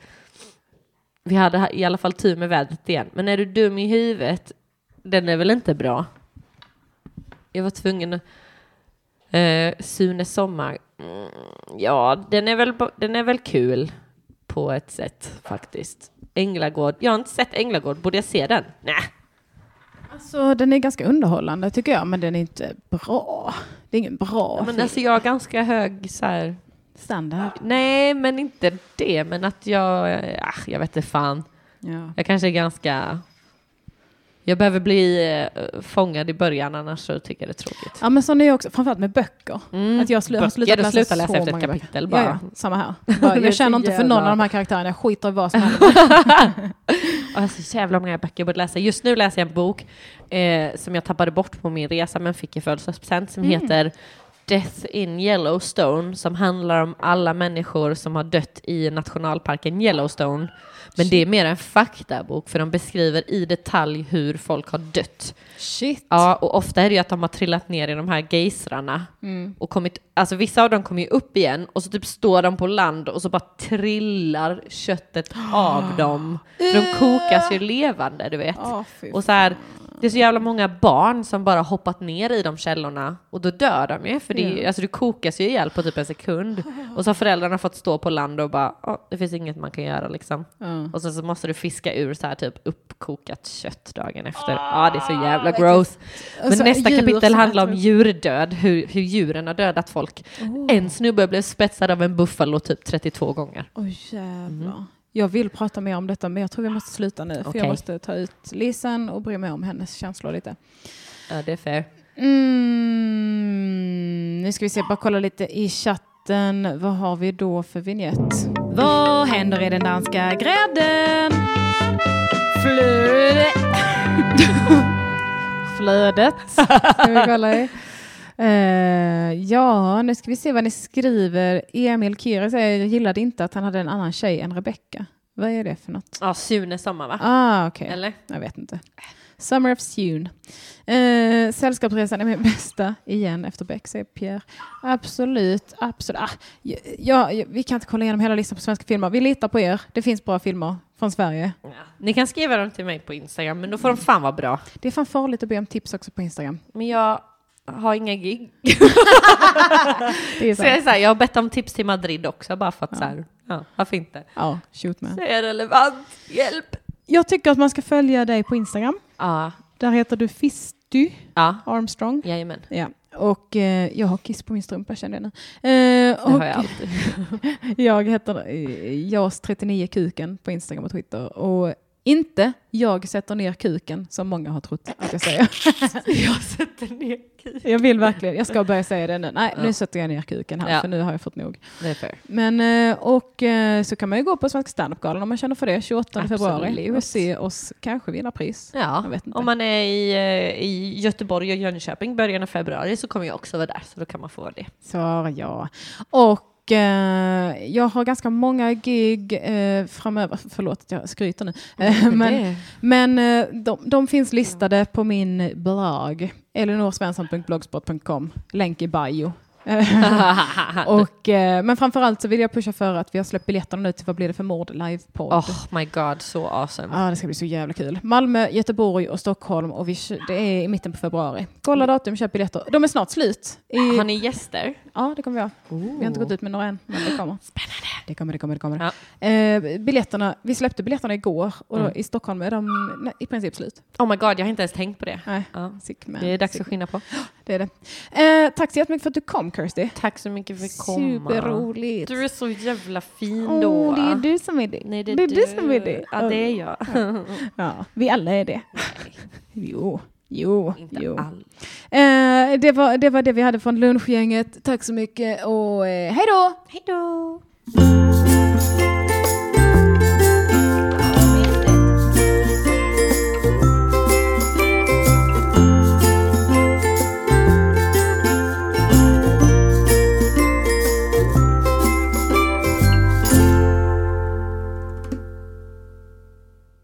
Speaker 2: Vi hade i alla fall tur med vädret igen. Men är du dum i huvudet, den är väl inte bra? Jag var tvungen att... Uh, Sune Sommar, mm, ja, den är, väl, den är väl kul på ett sätt faktiskt. Änglagård, jag har inte sett Änglagård, borde jag se den? Nej.
Speaker 1: Alltså, den är ganska underhållande tycker jag, men den är inte bra. Det är ingen bra
Speaker 2: Men
Speaker 1: film.
Speaker 2: alltså jag har ganska hög så här,
Speaker 1: standard.
Speaker 2: nej men inte det, men att jag, äh, jag vet inte fan.
Speaker 1: Ja.
Speaker 2: Jag kanske är ganska... Jag behöver bli eh, fångad i början, annars så tycker jag det är tråkigt.
Speaker 1: ja, men sån är jag också, framförallt med böcker.
Speaker 2: Mm.
Speaker 1: Att jag slu- har
Speaker 2: Böcker,
Speaker 1: slutat
Speaker 2: du
Speaker 1: läsa
Speaker 2: slutar
Speaker 1: så
Speaker 2: läsa efter ett
Speaker 1: många böcker.
Speaker 2: kapitel bara.
Speaker 1: Ja, ja, samma här. Bara, jag
Speaker 2: så
Speaker 1: känner inte för någon av de här karaktärerna, jag skiter i vad som händer.
Speaker 2: jag har så jävla många böcker jag borde läsa. Just nu läser jag en bok eh, som jag tappade bort på min resa men fick i födelsedagspresent som
Speaker 1: Mm.
Speaker 2: heter Death in Yellowstone som handlar om alla människor som har dött i nationalparken Yellowstone. Men det är mer en faktabok för de beskriver i detalj hur folk har dött.
Speaker 1: Shit.
Speaker 2: Ja, och ofta är det ju att de har trillat ner i de här gejsrarna och kommit, alltså vissa av dem kommer ju upp igen och så typ står de på land och så bara trillar köttet av dem. För de kokas ju levande, du vet.
Speaker 1: Fy
Speaker 2: Och så här, det är så jävla många barn som bara hoppat ner i de källorna och då dör de ju, för det, alltså du kokas ju ihjäl på typ en sekund. Och så har föräldrarna fått stå på land och bara, "Ja, det finns inget man kan göra liksom.
Speaker 1: Ja.
Speaker 2: Och sen så måste du fiska ur så här typ uppkokat kött dagen efter. Ja, det är så jävla gross. Men
Speaker 1: Alltså,
Speaker 2: nästa kapitel handlar om djurdöd, hur, hur djuren har dödat folk. En snubbe blev spetsad av en buffalo typ 32 gånger.
Speaker 1: Oj jävlar. Jag vill prata mer om detta men jag tror vi måste sluta nu för
Speaker 2: Okej.
Speaker 1: jag måste ta ut Lisan och bry mig om hennes känslor lite.
Speaker 2: Ja, det är fair.
Speaker 1: Mm, nu ska vi se, bara kolla lite i chatten. Vad har vi då för vignett? Vad händer i den danska grädden? Flöde. Flödet ska vi kolla i. Eh, ja, nu ska vi se vad ni skriver. Emil Kira säger, jag gillade inte att han hade en annan tjej än Rebecca. Vad är det för något?
Speaker 2: Ja, Sune Sommar va?
Speaker 1: Ah, okej.
Speaker 2: Eller?
Speaker 1: Jag vet inte. Summer of Sune. Eh, Sällskapsresan är min bästa, igen efter Beck, säger Pierre. Absolut, absolut. Ah, ja, ja, vi kan inte kolla igenom hela listan på svenska filmer. Vi litar på er. Det finns bra filmer från Sverige.
Speaker 2: Ja. Ni kan skriva dem till mig på Instagram, men då får de fan vara bra.
Speaker 1: Det är fan farligt att be om tips också på Instagram.
Speaker 2: Men jag har inga gig.
Speaker 1: Det är
Speaker 2: Så jag, är så här, jag har bett om tips till Madrid också, bara för att så här, ja, varför inte?
Speaker 1: Ja, shoot man.
Speaker 2: Det är relevant, hjälp!
Speaker 1: Jag tycker att man ska följa dig på Instagram.
Speaker 2: Ja,
Speaker 1: Där heter du Fisty
Speaker 2: ja,
Speaker 1: Armstrong.
Speaker 2: jajamän.
Speaker 1: Ja. Och eh, jag har kiss på min strumpa kände jag nu. Eh,
Speaker 2: Det har jag alltid.
Speaker 1: jag heter eh, JAS39kuken på Instagram och Twitter. Och inte jag sätter ner kuken som många har trott att jag säger.
Speaker 2: jag sätter ner kul.
Speaker 1: jag vill verkligen, jag ska börja säga det nu. Nej,
Speaker 2: Ja.
Speaker 1: nu sätter jag ner kuken här
Speaker 2: Ja.
Speaker 1: för nu har jag fått nog.
Speaker 2: Det är fair.
Speaker 1: Men eh, och eh, så kan man ju gå på Svenska standup-galan om man känner för det 28 februari
Speaker 2: Absolut.
Speaker 1: och se oss kanske vinna pris.
Speaker 2: Ja, om man är i, eh, i Göteborg och Jönköping början av februari så kommer jag också vara där, så då kan man få det.
Speaker 1: Så ja. Och eh, jag har ganska många gig eh, framöver. Förlåt att jag skryter nu. Eh, men men eh, de, de finns listade på min blogg. elinorsvensson.blogspot.com. Länk i bio. och, eh, men framförallt så vill jag pusha för att vi har släppt biljetterna nu till Vad blir det för mord livepodd.
Speaker 2: oh my god, så awesome.
Speaker 1: Ja, det ska bli så jävla kul. Malmö, Göteborg och Stockholm och vi, det är i mitten på februari. Kolla datum, köp biljetter. De är snart slut. I,
Speaker 2: Har ni gäster?
Speaker 1: Ja, det kommer vi ha. Vi har inte gått ut med några än, men det kommer.
Speaker 2: Spännande.
Speaker 1: Det kommer, det kommer, det kommer.
Speaker 2: Ja.
Speaker 1: Eh, biljetterna, vi släppte biljetterna igår och
Speaker 2: Mm.
Speaker 1: i Stockholm är de nej, i princip slut.
Speaker 2: Oh my god, jag har inte ens tänkt på det.
Speaker 1: Nej,
Speaker 2: Ja.
Speaker 1: sick man.
Speaker 2: Det är dags
Speaker 1: sick
Speaker 2: att skynda på.
Speaker 1: Det är det. Eh, tack så jättemycket för att du kom Kirsty.
Speaker 2: Tack så mycket för att komma.
Speaker 1: Superroligt.
Speaker 2: Du är så jävla fin då.
Speaker 1: det är du som är det.
Speaker 2: Nej, det är,
Speaker 1: det är du som är det.
Speaker 2: Ja, det är jag.
Speaker 1: Ja, vi alla är det. Jo, jo,
Speaker 2: Inte
Speaker 1: jo. Eh, det, var, det var det vi hade från lunchgänget. Tack så mycket och eh, hej då!
Speaker 2: Hej då!